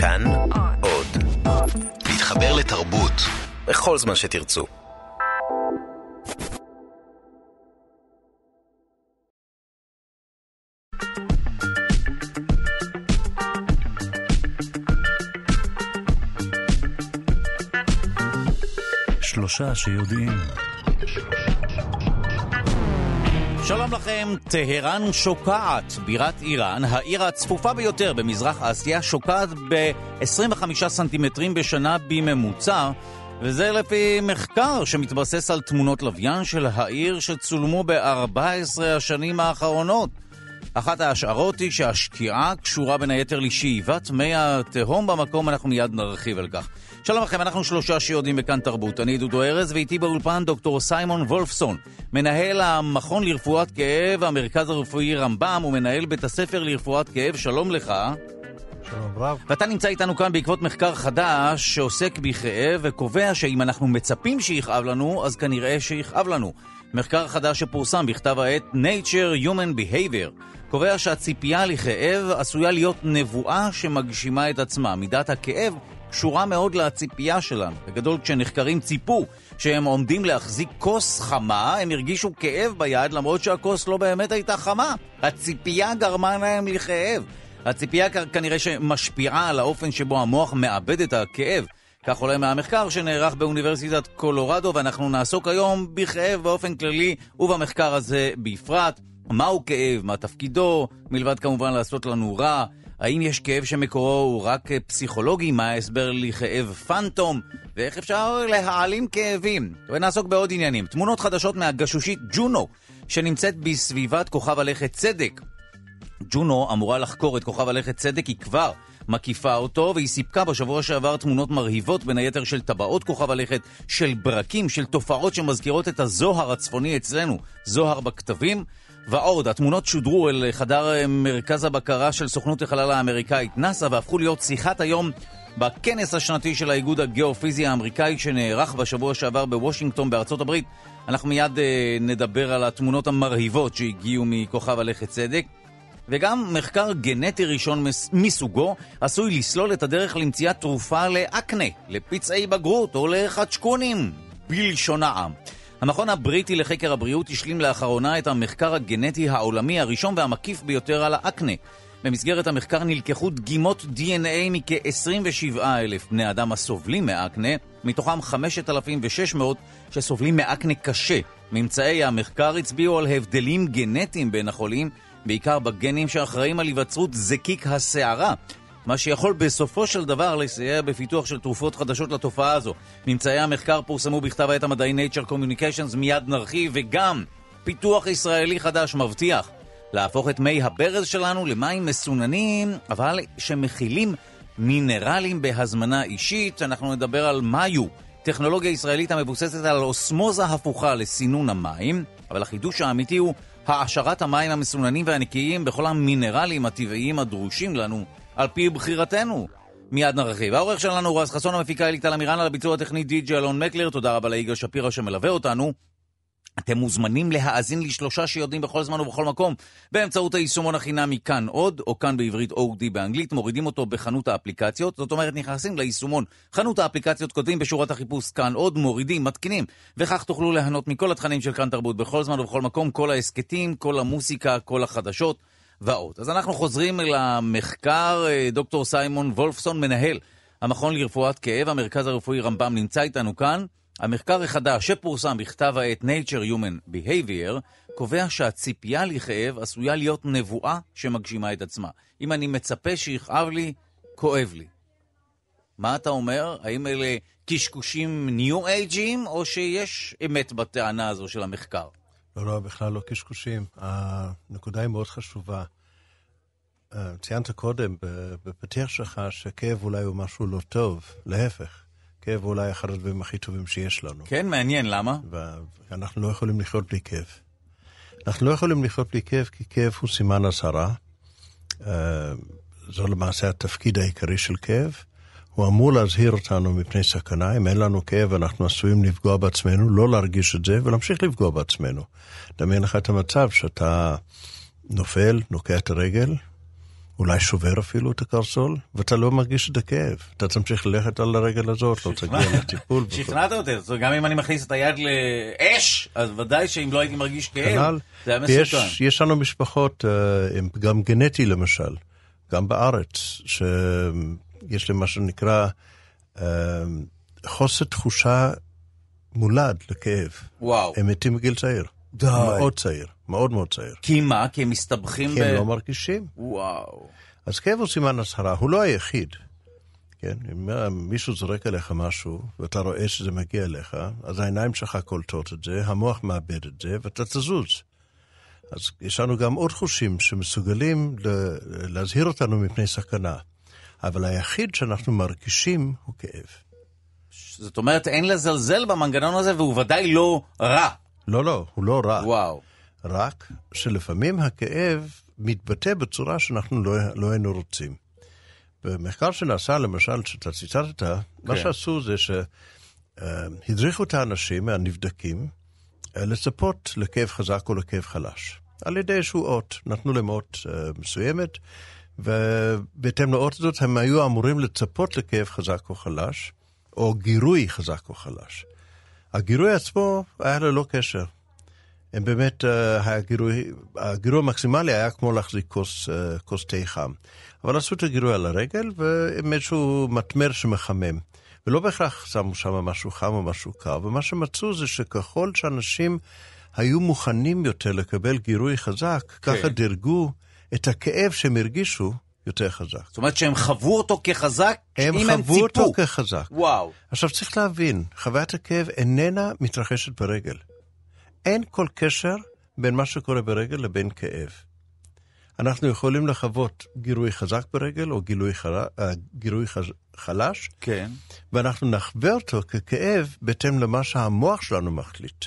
כאן עוד. להתחבר לתרבות בכל זמן שתרצו. שלושה שיודעים. שלום לכם, טהרן שוקעת, בירת איראן, העיר הצפופה ביותר במזרח אסיה, שוקעת ב-25 סנטימטרים בשנה בממוצע, וזה לפי מחקר שמתבסס על תמונות לוויין של העיר שצולמו ב-14 השנים האחרונות. אחת ההשערות היא שהשקיעה קשורה בין היתר לשאיבת מי התהום במקום, אנחנו מיד נרחיב על כך. שלום לכם, אנחנו שלושה שיודעים בכאן תרבות. אני דודו ארז, ואיתי באולפן דוקטור סיימון וולפסון, מנהל המכון לרפואת כאב, המרכז הרפואי רמב"ם, ומנהל בית הספר לרפואת כאב. שלום לך. שלום רב. ואתה נמצא איתנו כאן בעקבות מחקר חדש שעוסק בכאב וקובע שאם אנחנו מצפים שיכאב לנו, אז כנראה שיכאב לנו. מחקר חדש שפורסם בכתב העת Nature Human Behavior קובע שהציפייה לכאב עשויה להיות נבואה שמגשימה את עצמה. מידת הכאב קשורה מאוד לציפייה שלנו. בגדול, כשנחקרים ציפו שהם עומדים להחזיק כוס חמה, הם הרגישו כאב ביד למרות שהכוס לא באמת הייתה חמה. הציפייה גרמה להם לכאב. הציפייה כנראה שמשפיעה על האופן שבו המוח מאבד את הכאב. כך עולה מהמחקר שנערך באוניברסיטת קולורדו, ואנחנו נעסוק היום בכאב באופן כללי ובמחקר הזה בפרט. מהו כאב, מה תפקידו, מלבד כמובן לעשות לנו רע, האם יש כאב שמקורו הוא רק פסיכולוגי, מה ההסבר לכאב פנטום, ואיך אפשר להעלים כאבים. ונעסוק בעוד עניינים. תמונות חדשות מהגשושית ג'ונו, שנמצאת בסביבת כוכב הלכת צדק. ג'ונו אמורה לחקור את כוכב הלכת צדק, היא כבר מקיפה אותו, והיא סיפקה בשבוע שעבר תמונות מרהיבות, בין היתר של טבעות כוכב הלכת, של ברקים, של תופעות שמזכירות את הזוהר הצפוני אצלנו, זוהר בכתבים. ועוד, התמונות שודרו אל חדר אה, מרכז הבקרה של סוכנות החלל האמריקאית נאס"א והפכו להיות שיחת היום בכנס השנתי של האיגוד הגיאופיזי האמריקאי שנערך בשבוע שעבר בוושינגטון בארצות הברית. אנחנו מיד אה, נדבר על התמונות המרהיבות שהגיעו מכוכב הלכת צדק. וגם מחקר גנטי ראשון מסוגו עשוי לסלול את הדרך למציאת תרופה לאקנה, לפצעי בגרות או לחדשקונים, בלשון העם. המכון הבריטי לחקר הבריאות השלים לאחרונה את המחקר הגנטי העולמי הראשון והמקיף ביותר על האקנה. במסגרת המחקר נלקחו דגימות DNA מכ-27 אלף בני אדם הסובלים מאקנה, מתוכם 5,600 שסובלים מאקנה קשה. ממצאי המחקר הצביעו על הבדלים גנטיים בין החולים, בעיקר בגנים שאחראים על היווצרות זקיק השערה, מה שיכול בסופו של דבר לסייע בפיתוח של תרופות חדשות לתופעה הזו. ממצאי המחקר פורסמו בכתב העת המדעי Nature Communications, מיד נרחיב, וגם פיתוח ישראלי חדש מבטיח להפוך את מי הברז שלנו למים מסוננים, אבל שמכילים מינרלים בהזמנה אישית. אנחנו נדבר על מיו, טכנולוגיה ישראלית המבוססת על אוסמוזה הפוכה לסינון המים, אבל החידוש האמיתי הוא העשרת המים המסוננים והנקיים בכל המינרלים הטבעיים הדרושים לנו על פי בחירתנו. מיד נרחיב. העורך שלנו רז חסון, המפיקה אליטל אמירן, על הביצוע הטכני די.ג'י אלון מקלר. תודה רבה ליגאל שפירא שמלווה אותנו. אתם מוזמנים להאזין לשלושה שיודעים בכל זמן ובכל מקום באמצעות היישומון החינמי כאן עוד, או כאן בעברית OD באנגלית, מורידים אותו בחנות האפליקציות, זאת אומרת נכנסים ליישומון חנות האפליקציות, כותבים בשורת החיפוש כאן עוד, מורידים, מתקינים, וכך תוכלו ליהנות מכל התכנים של כאן תרבות בכל זמן ובכל מקום, כל ההסכתים, כל המוסיקה, כל החדשות. ועוד. אז אנחנו חוזרים אל המחקר, אה, דוקטור סיימון וולפסון, מנהל המכון לרפואת כאב, המרכז הרפואי רמב"ם, נמצא איתנו כאן. המחקר החדש שפורסם בכתב העת Nature Human Behavior קובע שהציפייה לכאב עשויה להיות נבואה שמגשימה את עצמה. אם אני מצפה שיכאב לי, כואב לי. מה אתה אומר? האם אלה קשקושים ניו אייג'ים, או שיש אמת בטענה הזו של המחקר? לא, לא, בכלל לא קשקושים. הנקודה היא מאוד חשובה. אה, ציינת קודם בפתיח שלך שכאב אולי הוא משהו לא טוב, להפך. כאב הוא אולי אחד הדברים הכי טובים שיש לנו. כן, מעניין, למה? ואנחנו לא יכולים לחיות בלי כאב. אנחנו לא יכולים לחיות בלי כאב כי כאב הוא סימן אזהרה. אה, זו למעשה התפקיד העיקרי של כאב. הוא אמור להזהיר אותנו מפני סכנה. אם אין לנו כאב, אנחנו עשויים לפגוע בעצמנו, לא להרגיש את זה ולהמשיך לפגוע בעצמנו. דמיין לך את המצב שאתה נופל, נוקע את הרגל, אולי שובר אפילו את הקרסול, ואתה לא מרגיש את הכאב. אתה תמשיך ללכת על הרגל הזאת, לא תגיע לטיפול. שכנעת אותי, גם אם אני מכניס את היד לאש, אז ודאי שאם לא הייתי מרגיש כאב, זה היה מסוכן. יש לנו משפחות, אה, גם גנטי למשל, גם בארץ, שיש להם מה שנקרא אה, חוסר תחושה מולד לכאב. וואו. הם מתים בגיל צעיר. די. מאוד צעיר, מאוד מאוד צעיר. כי מה? כי הם מסתבכים ב... כי הם לא מרגישים. וואו. אז כאב הוא סימן הצהרה, הוא לא היחיד. כן, אם מישהו זורק עליך משהו, ואתה רואה שזה מגיע אליך, אז העיניים שלך קולטות את זה, המוח מאבד את זה, ואתה תזוז. אז יש לנו גם עוד חושים שמסוגלים להזהיר אותנו מפני סכנה. אבל היחיד שאנחנו מרגישים הוא כאב. זאת אומרת, אין לזלזל במנגנון הזה, והוא ודאי לא רע. לא, לא, הוא לא רע. וואו. רק שלפעמים הכאב מתבטא בצורה שאנחנו לא, לא היינו רוצים. במחקר שנעשה, למשל, שאתה ציטטת, כן. מה שעשו זה שהדריכו את האנשים, הנבדקים, לצפות לכאב חזק או לכאב חלש. על ידי איזשהו אות, נתנו להם אות uh, מסוימת, ובהתאם לאות הזאת הם היו אמורים לצפות לכאב חזק או חלש, או גירוי חזק או חלש. הגירוי עצמו היה ללא קשר. הם באמת, uh, הגירוי, הגירוי המקסימלי היה כמו להחזיק כוס, uh, כוס תה חם. אבל עשו את הגירוי על הרגל ועם איזשהו מטמר שמחמם. ולא בהכרח שמו שם משהו חם או משהו קר, ומה שמצאו זה שככל שאנשים היו מוכנים יותר לקבל גירוי חזק, כן. ככה דירגו את הכאב שהם הרגישו יותר חזק. זאת אומרת שהם חוו אותו כחזק, הם אם הם ציפו. הם חוו אותו כחזק. וואו. עכשיו צריך להבין, חוויית הכאב איננה מתרחשת ברגל. אין כל קשר בין מה שקורה ברגל לבין כאב. אנחנו יכולים לחוות גירוי חזק ברגל או גירוי, חל... אה, גירוי חלש, כן. ואנחנו נחווה אותו ככאב בהתאם למה שהמוח שלנו מחליט,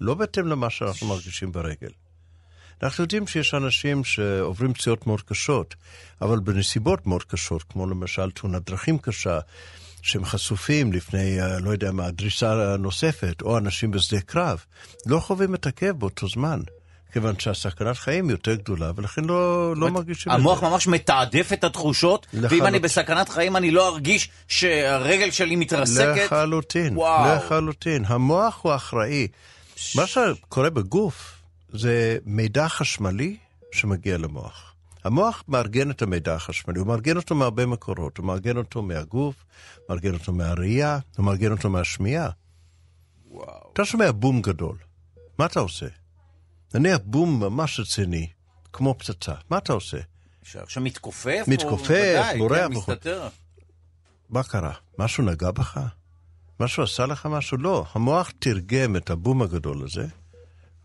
לא בהתאם למה שאנחנו מרגישים ברגל. אנחנו יודעים שיש אנשים שעוברים פציעות מאוד קשות, אבל בנסיבות מאוד קשות, כמו למשל תאונת דרכים קשה, שהם חשופים לפני, אה, לא יודע מה, דריסה נוספת, או אנשים בשדה קרב, לא חווים את הכאב באותו זמן. כיוון שהסכנת חיים יותר גדולה, ולכן לא, לא מרגישים את זה. המוח ממש מתעדף את התחושות, לחלוט... ואם אני בסכנת חיים אני לא ארגיש שהרגל שלי מתרסקת? לחלוטין, וואו. לחלוטין. המוח הוא אחראי. ש... מה שקורה בגוף זה מידע חשמלי שמגיע למוח. המוח מארגן את המידע החשמלי, הוא מארגן אותו מהרבה מקורות, הוא מארגן אותו מהגוף, מארגן אותו מהראייה, הוא מארגן אותו מהשמיעה. וואו. אתה שומע בום גדול, מה אתה עושה? נניח בום ממש רציני, כמו פצצה, מה אתה עושה? שעכשיו מתכופף? מתכופף, בורח. כן, מסתתר. מה קרה? משהו נגע בך? משהו עשה לך משהו? לא. המוח תרגם את הבום הגדול הזה,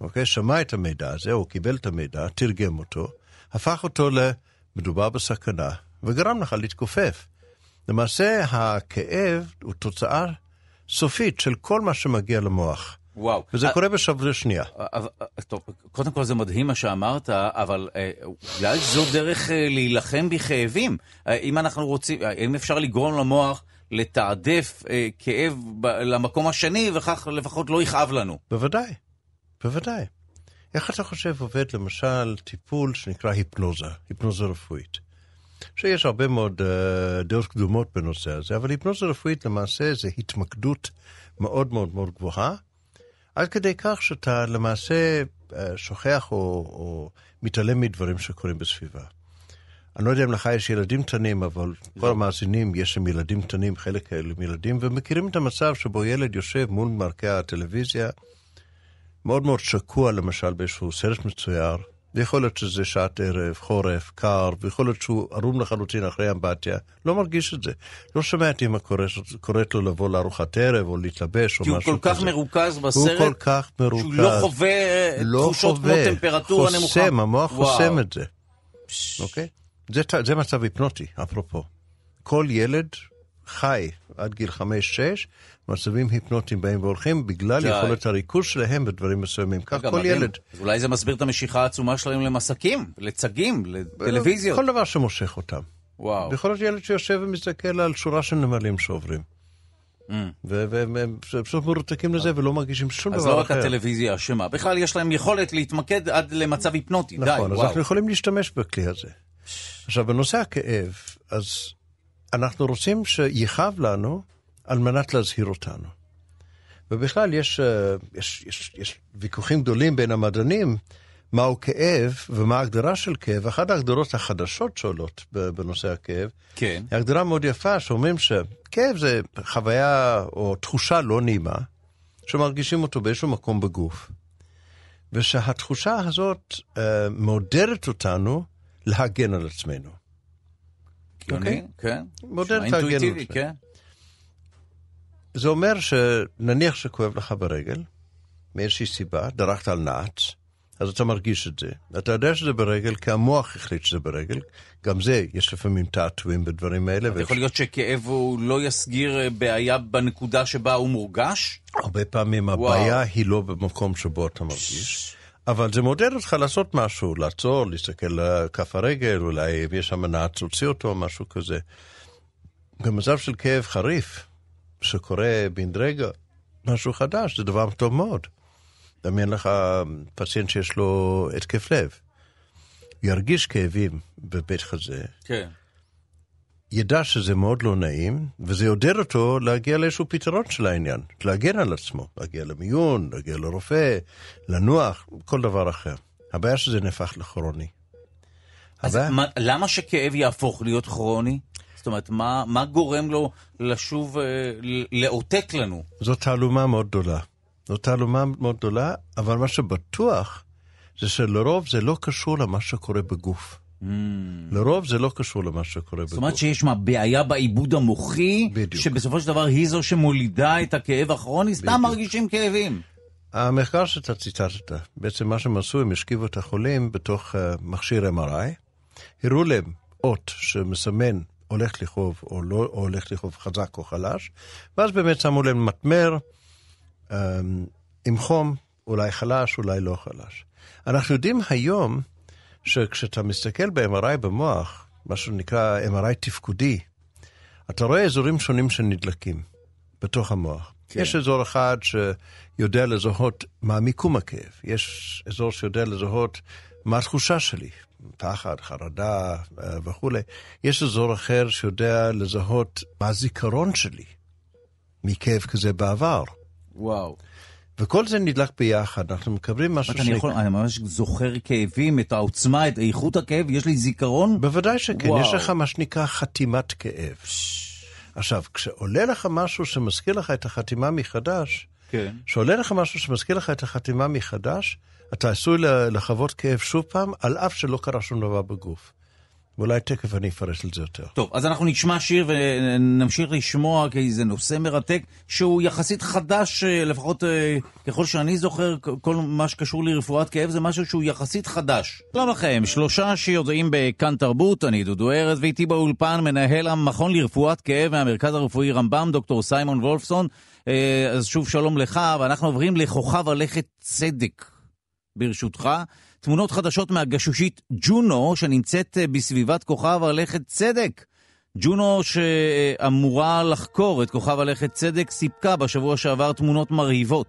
אוקיי? שמע את המידע הזה, או קיבל את המידע, תרגם אותו, הפך אותו למדובר בסכנה, וגרם לך להתכופף. למעשה, הכאב הוא תוצאה סופית של כל מה שמגיע למוח. וואו. וזה 아, קורה בשבוע שנייה. טוב, קודם כל זה מדהים מה שאמרת, אבל אולי זו דרך להילחם בכאבים. אם אנחנו רוצים, אם אפשר לגרום למוח לתעדף כאב למקום השני, וכך לפחות לא יכאב לנו. בוודאי, בוודאי. איך אתה חושב עובד למשל טיפול שנקרא היפנוזה, היפנוזה רפואית? שיש הרבה מאוד uh, דעות קדומות בנושא הזה, אבל היפנוזה רפואית למעשה זה התמקדות מאוד מאוד מאוד גבוהה, עד כדי כך שאתה למעשה uh, שוכח או, או מתעלם מדברים שקורים בסביבה. אני לא יודע אם לך יש ילדים קטנים, אבל לא. כל המאזינים יש להם ילדים קטנים, חלק כאלה הם ילדים, ומכירים את המצב שבו ילד יושב מול מרקע הטלוויזיה, מאוד מאוד שקוע למשל באיזשהו סרט מצויר, ויכול להיות שזה שעת ערב, חורף, קר, ויכול להיות שהוא ערום לחלוטין אחרי אמבטיה, לא מרגיש את זה. לא שומע את אמא קוראת לו לבוא לארוחת ערב, או להתלבש, או משהו כזה. כי הוא כל כך מרוכז בסרט, הוא כל כך מרוכז. שהוא לא חווה לא תחושות חווה, כמו טמפרטורה נמוכה. חוסם, המוח וואו. חוסם את זה. אוקיי? זה, זה מצב היפנוטי, אפרופו. כל ילד חי עד גיל 5-6 מצבים היפנוטיים באים והולכים בגלל יכולת הריכוז שלהם בדברים מסוימים. כך כל ילד. אז אולי זה מסביר את המשיכה העצומה שלהם למסקים, לצגים, לטלוויזיות. כל דבר שמושך אותם. וואו. יכול להיות ילד שיושב ומסתכל על שורה של נמלים שעוברים. Mm. והם פשוט מרותקים לזה ולא מרגישים שום דבר אחר. אז לא רק הטלוויזיה אשמה, בכלל יש להם יכולת להתמקד עד למצב היפנוטי, די, וואו. נכון, אז אנחנו יכולים להשתמש בכלי הזה. עכשיו, בנושא הכאב, אז אנחנו רוצים שיכאב לנו על מנת להזהיר אותנו. ובכלל יש, אה, יש, יש, יש ויכוחים גדולים בין המדענים מהו כאב ומה ההגדרה של כאב. אחת ההגדרות החדשות שעולות בנושא הכאב, כן. היא הגדרה מאוד יפה, שאומרים שכאב זה חוויה או תחושה לא נעימה, שמרגישים אותו באיזשהו מקום בגוף. ושהתחושה הזאת uh, מעודדת אותנו להגן על עצמנו. אוקיי? כן. מעודדת להגן על עצמנו. כן. זה אומר שנניח שכואב לך ברגל, מאיזושהי סיבה, דרכת על נעץ, אז אתה מרגיש את זה. אתה יודע שזה ברגל, כי המוח החליט שזה ברגל. גם זה, יש לפעמים תעתועים בדברים האלה. ויש... יכול להיות שכאב הוא לא יסגיר אה, בעיה בנקודה שבה הוא מורגש? הרבה פעמים וואו. הבעיה היא לא במקום שבו אתה מרגיש. אבל זה מעודד אותך לעשות משהו, לעצור, להסתכל על כף הרגל, אולי אם יש שם נעץ, להוציא אותו, משהו כזה. במצב של כאב חריף, שקורה בן רגע, משהו חדש, זה דבר טוב מאוד. דמיין לך פציינט שיש לו התקף לב, ירגיש כאבים בבית חזה, כן. ידע שזה מאוד לא נעים, וזה יעודד אותו להגיע לאיזשהו פתרון של העניין, להגן על עצמו, להגיע למיון, להגיע לרופא, לנוח, כל דבר אחר. הבעיה שזה נהפך לכרוני. אז הבעיה... מה, למה שכאב יהפוך להיות כרוני? זאת אומרת, מה, מה גורם לו לשוב אה, לאותק לנו? זו תעלומה מאוד גדולה. זו תעלומה מאוד גדולה, אבל מה שבטוח זה שלרוב זה לא קשור למה שקורה בגוף. Mm. לרוב זה לא קשור למה שקורה בגוף. זאת אומרת שיש מה, בעיה בעיבוד המוחי, בדיוק. שבסופו של דבר היא זו שמולידה את הכאב הכרוני, סתם מרגישים כאבים. המחקר שאתה ציטטת, בעצם מה שהם עשו, הם השכיבו את החולים בתוך uh, מכשיר MRI, הראו להם אות שמסמן הולך לכאוב או לא או הולך לכאוב חזק או חלש, ואז באמת שמו להם מטמר um, עם חום, אולי חלש, אולי לא חלש. אנחנו יודעים היום שכשאתה מסתכל ב-MRI במוח, מה שנקרא MRI תפקודי, אתה רואה אזורים שונים שנדלקים בתוך המוח. כן. יש אזור אחד שיודע לזהות מה מיקום הכאב, יש אזור שיודע לזהות מה התחושה שלי, פחד, חרדה אה, וכולי. יש אזור אחר שיודע לזהות מה הזיכרון שלי מכאב כזה בעבר. וואו. וכל זה נדלק ביחד, אנחנו מקבלים משהו ש... אני, יכול, אני ממש זוכר כאבים, את העוצמה, את איכות הכאב, יש לי זיכרון? בוודאי שכן, וואו. יש לך מה שנקרא חתימת כאב. עכשיו, כשעולה לך משהו שמזכיר לך את החתימה מחדש, כן. כשעולה לך משהו שמזכיר לך את החתימה מחדש, אתה עשוי לחוות כאב שוב פעם, על אף שלא קרה שום דבר בגוף. ואולי תכף אני אפרש על זה יותר. טוב, אז אנחנו נשמע שיר ונמשיך לשמוע, כי זה נושא מרתק, שהוא יחסית חדש, אה, לפחות אה, ככל שאני זוכר, כל מה שקשור לרפואת כאב זה משהו שהוא יחסית חדש. שלום לכם, שלושה שיודעים בכאן תרבות, אני דודו ארז, ואיתי באולפן מנהל המכון לרפואת כאב מהמרכז הרפואי רמב"ם, דוקטור סיימון וולפסון. אה, אז שוב שלום לך, ואנחנו עוברים לכוכב הלכת צדק, ברשותך. תמונות חדשות מהגשושית ג'ונו, שנמצאת אה, בסביבת כוכב הלכת צדק. ג'ונו שאמורה לחקור את כוכב הלכת צדק סיפקה בשבוע שעבר תמונות מרהיבות.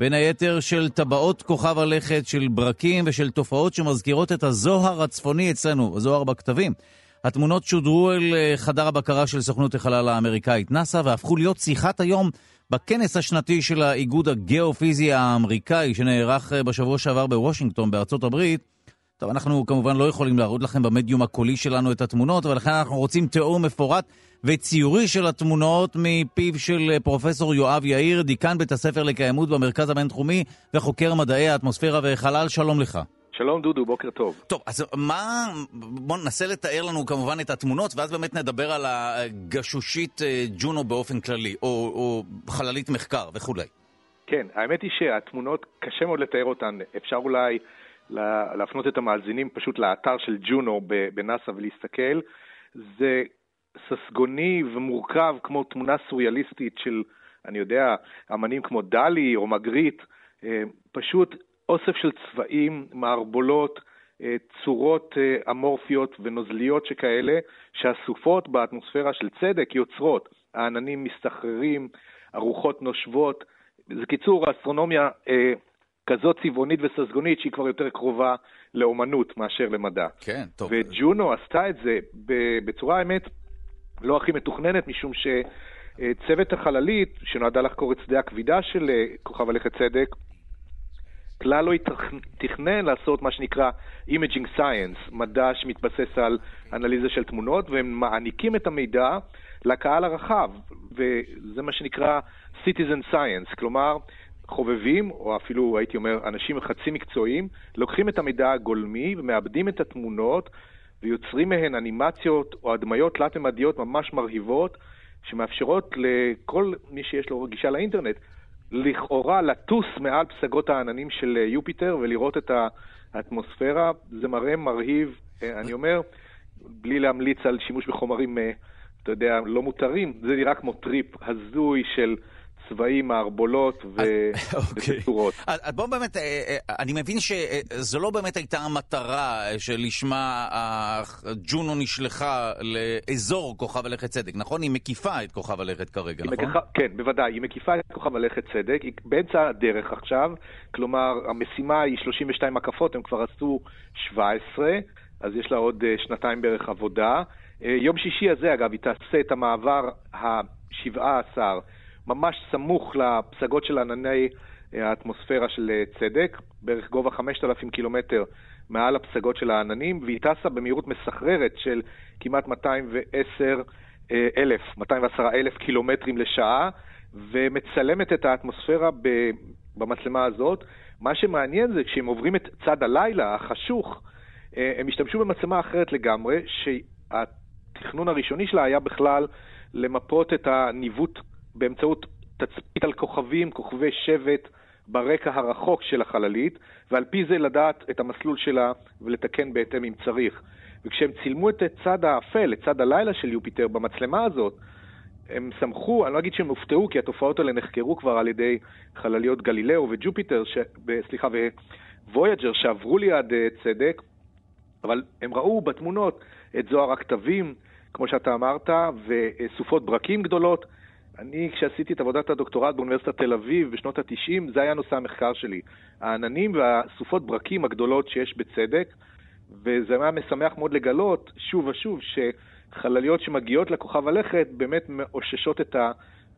בין היתר של טבעות כוכב הלכת, של ברקים ושל תופעות שמזכירות את הזוהר הצפוני אצלנו, הזוהר בכתבים. התמונות שודרו אל אה, חדר הבקרה של סוכנות החלל האמריקאית נאס"א והפכו להיות שיחת היום בכנס השנתי של האיגוד הגיאופיזי האמריקאי שנערך אה, בשבוע שעבר בוושינגטון בארצות הברית, טוב, אנחנו כמובן לא יכולים להראות לכם במדיום הקולי שלנו את התמונות, ולכן אנחנו רוצים תיאור מפורט וציורי של התמונות מפיו של אה, פרופסור יואב יאיר, דיקן בית הספר לקיימות במרכז הבינתחומי וחוקר מדעי האטמוספירה וחלל. שלום לך. שלום דודו, בוקר טוב. טוב, אז מה, בוא ננסה לתאר לנו כמובן את התמונות, ואז באמת נדבר על הגשושית אה, ג'ונו באופן כללי, או, או חללית מחקר וכולי. כן, האמת היא שהתמונות, קשה מאוד לתאר אותן. אפשר אולי להפנות את המאזינים פשוט לאתר של ג'ונו בנאסא ולהסתכל. זה ססגוני ומורכב כמו תמונה סוריאליסטית של, אני יודע, אמנים כמו דלי או מגריט. אה, פשוט אוסף של צבעים, מערבולות, אה, צורות אה, אמורפיות ונוזליות שכאלה, שאסופות באטמוספירה של צדק יוצרות. העננים מסתחררים, הרוחות נושבות. זה קיצור, האסטרונומיה אה, כזאת צבעונית וססגונית שהיא כבר יותר קרובה לאומנות מאשר למדע. כן, טוב. וג'ונו עשתה את זה בצורה, האמת, לא הכי מתוכננת, משום שצוות החללית, שנועדה לחקור את שדה הכבידה של אה, כוכב הלכת צדק, כלל לא תכנן לעשות מה שנקרא Imaging Science, מדע שמתבסס על אנליזה של תמונות, והם מעניקים את המידע לקהל הרחב, וזה מה שנקרא Citizen Science, כלומר, חובבים, או אפילו הייתי אומר אנשים חצי מקצועיים, לוקחים את המידע הגולמי ומאבדים את התמונות ויוצרים מהן אנימציות או הדמיות תלת-ממדיות ממש מרהיבות, שמאפשרות לכל מי שיש לו גישה לאינטרנט לכאורה לטוס מעל פסגות העננים של יופיטר ולראות את האטמוספירה. זה מראה מרהיב, אה, אני אומר, בלי להמליץ על שימוש בחומרים, אה, אתה יודע, לא מותרים, זה נראה כמו טריפ הזוי של צבעים, מערבולות ותצורות. אוקיי. בואו באמת, אה, אה, אני מבין שזו לא באמת הייתה המטרה שלשמה ג'ונו נשלחה לאזור כוכב הלכת צדק, נכון? היא מקיפה את כוכב הלכת כרגע, נכון? כן, בוודאי, היא מקיפה את כוכב הלכת צדק, היא באמצע הדרך עכשיו, כלומר, המשימה היא 32 הקפות, הם כבר עשו 17, אז יש לה עוד אה, שנתיים בערך עבודה. יום שישי הזה, אגב, היא תעשה את המעבר ה-17 ממש סמוך לפסגות של ענני אה, האטמוספירה של אה, צדק, בערך גובה 5,000 קילומטר מעל הפסגות של העננים, והיא טסה במהירות מסחררת של כמעט 210 אלף, 210 אלף קילומטרים לשעה, ומצלמת את האטמוספירה במצלמה הזאת. מה שמעניין זה כשהם עוברים את צד הלילה, החשוך, אה, הם השתמשו במצלמה אחרת לגמרי, שהתכנון הראשוני שלה היה בכלל למפות את הניווט באמצעות תצפית על כוכבים, כוכבי שבט, ברקע הרחוק של החללית, ועל פי זה לדעת את המסלול שלה ולתקן בהתאם אם צריך. וכשהם צילמו את צד האפל, את צד הלילה של יופיטר במצלמה הזאת, הם שמחו, אני לא אגיד שהם הופתעו, כי התופעות האלה נחקרו כבר על ידי חלליות גלילאו וג'ופיטר, ש... סליחה, וויג'ר שעברו ליד אה, צדק, אבל הם ראו בתמונות את זוהר הכתבים, כמו שאתה אמרת, וסופות ברקים גדולות, אני, כשעשיתי את עבודת הדוקטורט באוניברסיטת תל אביב בשנות ה-90, זה היה נושא המחקר שלי. העננים והסופות ברקים הגדולות שיש בצדק, וזה היה משמח מאוד לגלות, שוב ושוב, שחלליות שמגיעות לכוכב הלכת באמת מאוששות את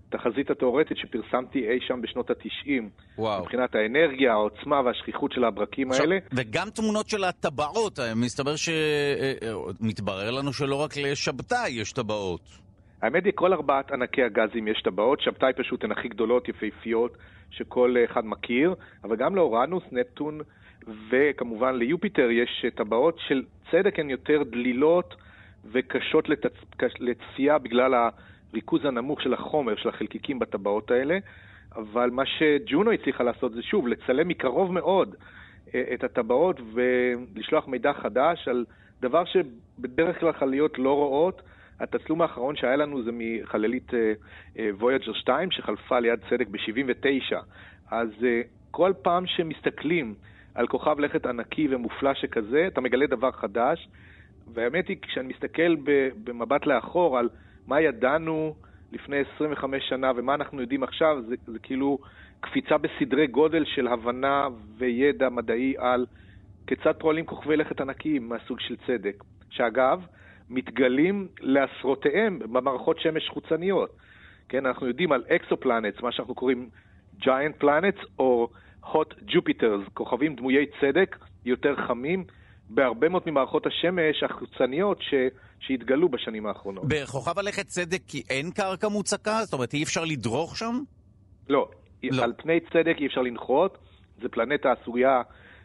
התחזית התאורטית שפרסמתי אי שם בשנות ה-90. וואו. מבחינת האנרגיה, העוצמה והשכיחות של הברקים עכשיו, האלה. וגם תמונות של הטבעות, מסתבר שמתברר אה, אה, לנו שלא רק לשבתאי יש טבעות. האמת היא, כל ארבעת ענקי הגזים יש טבעות, שבתאי פשוט הן הכי גדולות, יפהפיות, שכל אחד מכיר, אבל גם לאורנוס, נפטון וכמובן ליופיטר יש טבעות של צדק, הן יותר דלילות וקשות לצ... לצפייה בגלל הריכוז הנמוך של החומר, של החלקיקים בטבעות האלה, אבל מה שג'ונו הצליחה לעשות זה שוב, לצלם מקרוב מאוד אה, את הטבעות ולשלוח מידע חדש על דבר שבדרך כלל חלליות לא רואות. התצלום האחרון שהיה לנו זה מחללית וויג'ר uh, 2 שחלפה ליד צדק ב-79. אז uh, כל פעם שמסתכלים על כוכב לכת ענקי ומופלא שכזה, אתה מגלה דבר חדש. והאמת היא, כשאני מסתכל במבט לאחור על מה ידענו לפני 25 שנה ומה אנחנו יודעים עכשיו, זה, זה כאילו קפיצה בסדרי גודל של הבנה וידע מדעי על כיצד פועלים כוכבי לכת ענקיים מהסוג של צדק. שאגב, מתגלים לעשרותיהם במערכות שמש חוצניות. כן, אנחנו יודעים על אקסופלנטס, מה שאנחנו קוראים giant planets או hot jupiters, כוכבים דמויי צדק יותר חמים, בהרבה מאוד ממערכות השמש החוצניות ש... שהתגלו בשנים האחרונות. בכוכב הלכת צדק כי אין קרקע מוצקה? זאת אומרת, אי אפשר לדרוך שם? לא. לא. על פני צדק אי אפשר לנחות. זו פלנטה עשויה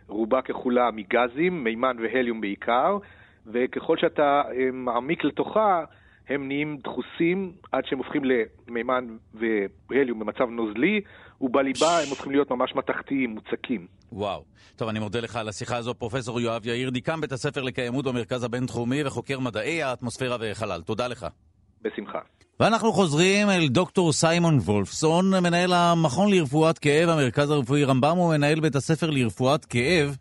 רובה ככולה מגזים, מימן והליום בעיקר, וככל שאתה אה, מעמיק לתוכה, הם נהיים דחוסים עד שהם הופכים למימן והליום במצב נוזלי, ובליבה הם הופכים להיות ממש מתכתיים, מוצקים. וואו. טוב, אני מודה לך על השיחה הזו, פרופסור יואב יאיר, דיקן בית הספר לקיימות במרכז הבינתחומי וחוקר מדעי האטמוספירה וחלל. תודה לך. בשמחה. ואנחנו חוזרים אל דוקטור סיימון וולפסון, מנהל המכון לרפואת כאב, המרכז הרפואי רמב"ם, ומנהל בית הספר לרפואת כאב.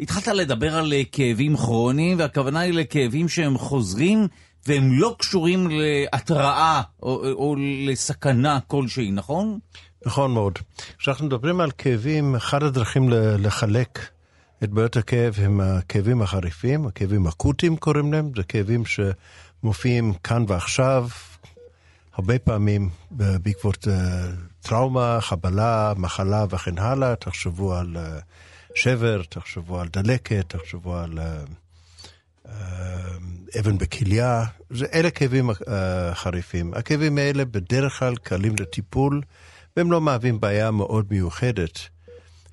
התחלת לדבר על אה, כאבים כרוניים, והכוונה היא לכאבים שהם חוזרים והם לא קשורים להתראה או, או לסכנה כלשהי, נכון? נכון מאוד. כשאנחנו מדברים על כאבים, אחת הדרכים לחלק את בעיות הכאב הם הכאבים החריפים, הכאבים אקוטיים קוראים להם, זה כאבים שמופיעים כאן ועכשיו, הרבה פעמים בעקבות uh, טראומה, חבלה, מחלה וכן הלאה. תחשבו על שבר, תחשבו על דלקת, תחשבו על uh, uh, אבן בכליה. אלה כאבים uh, חריפים. הכאבים האלה בדרך כלל קלים לטיפול, והם לא מהווים בעיה מאוד מיוחדת.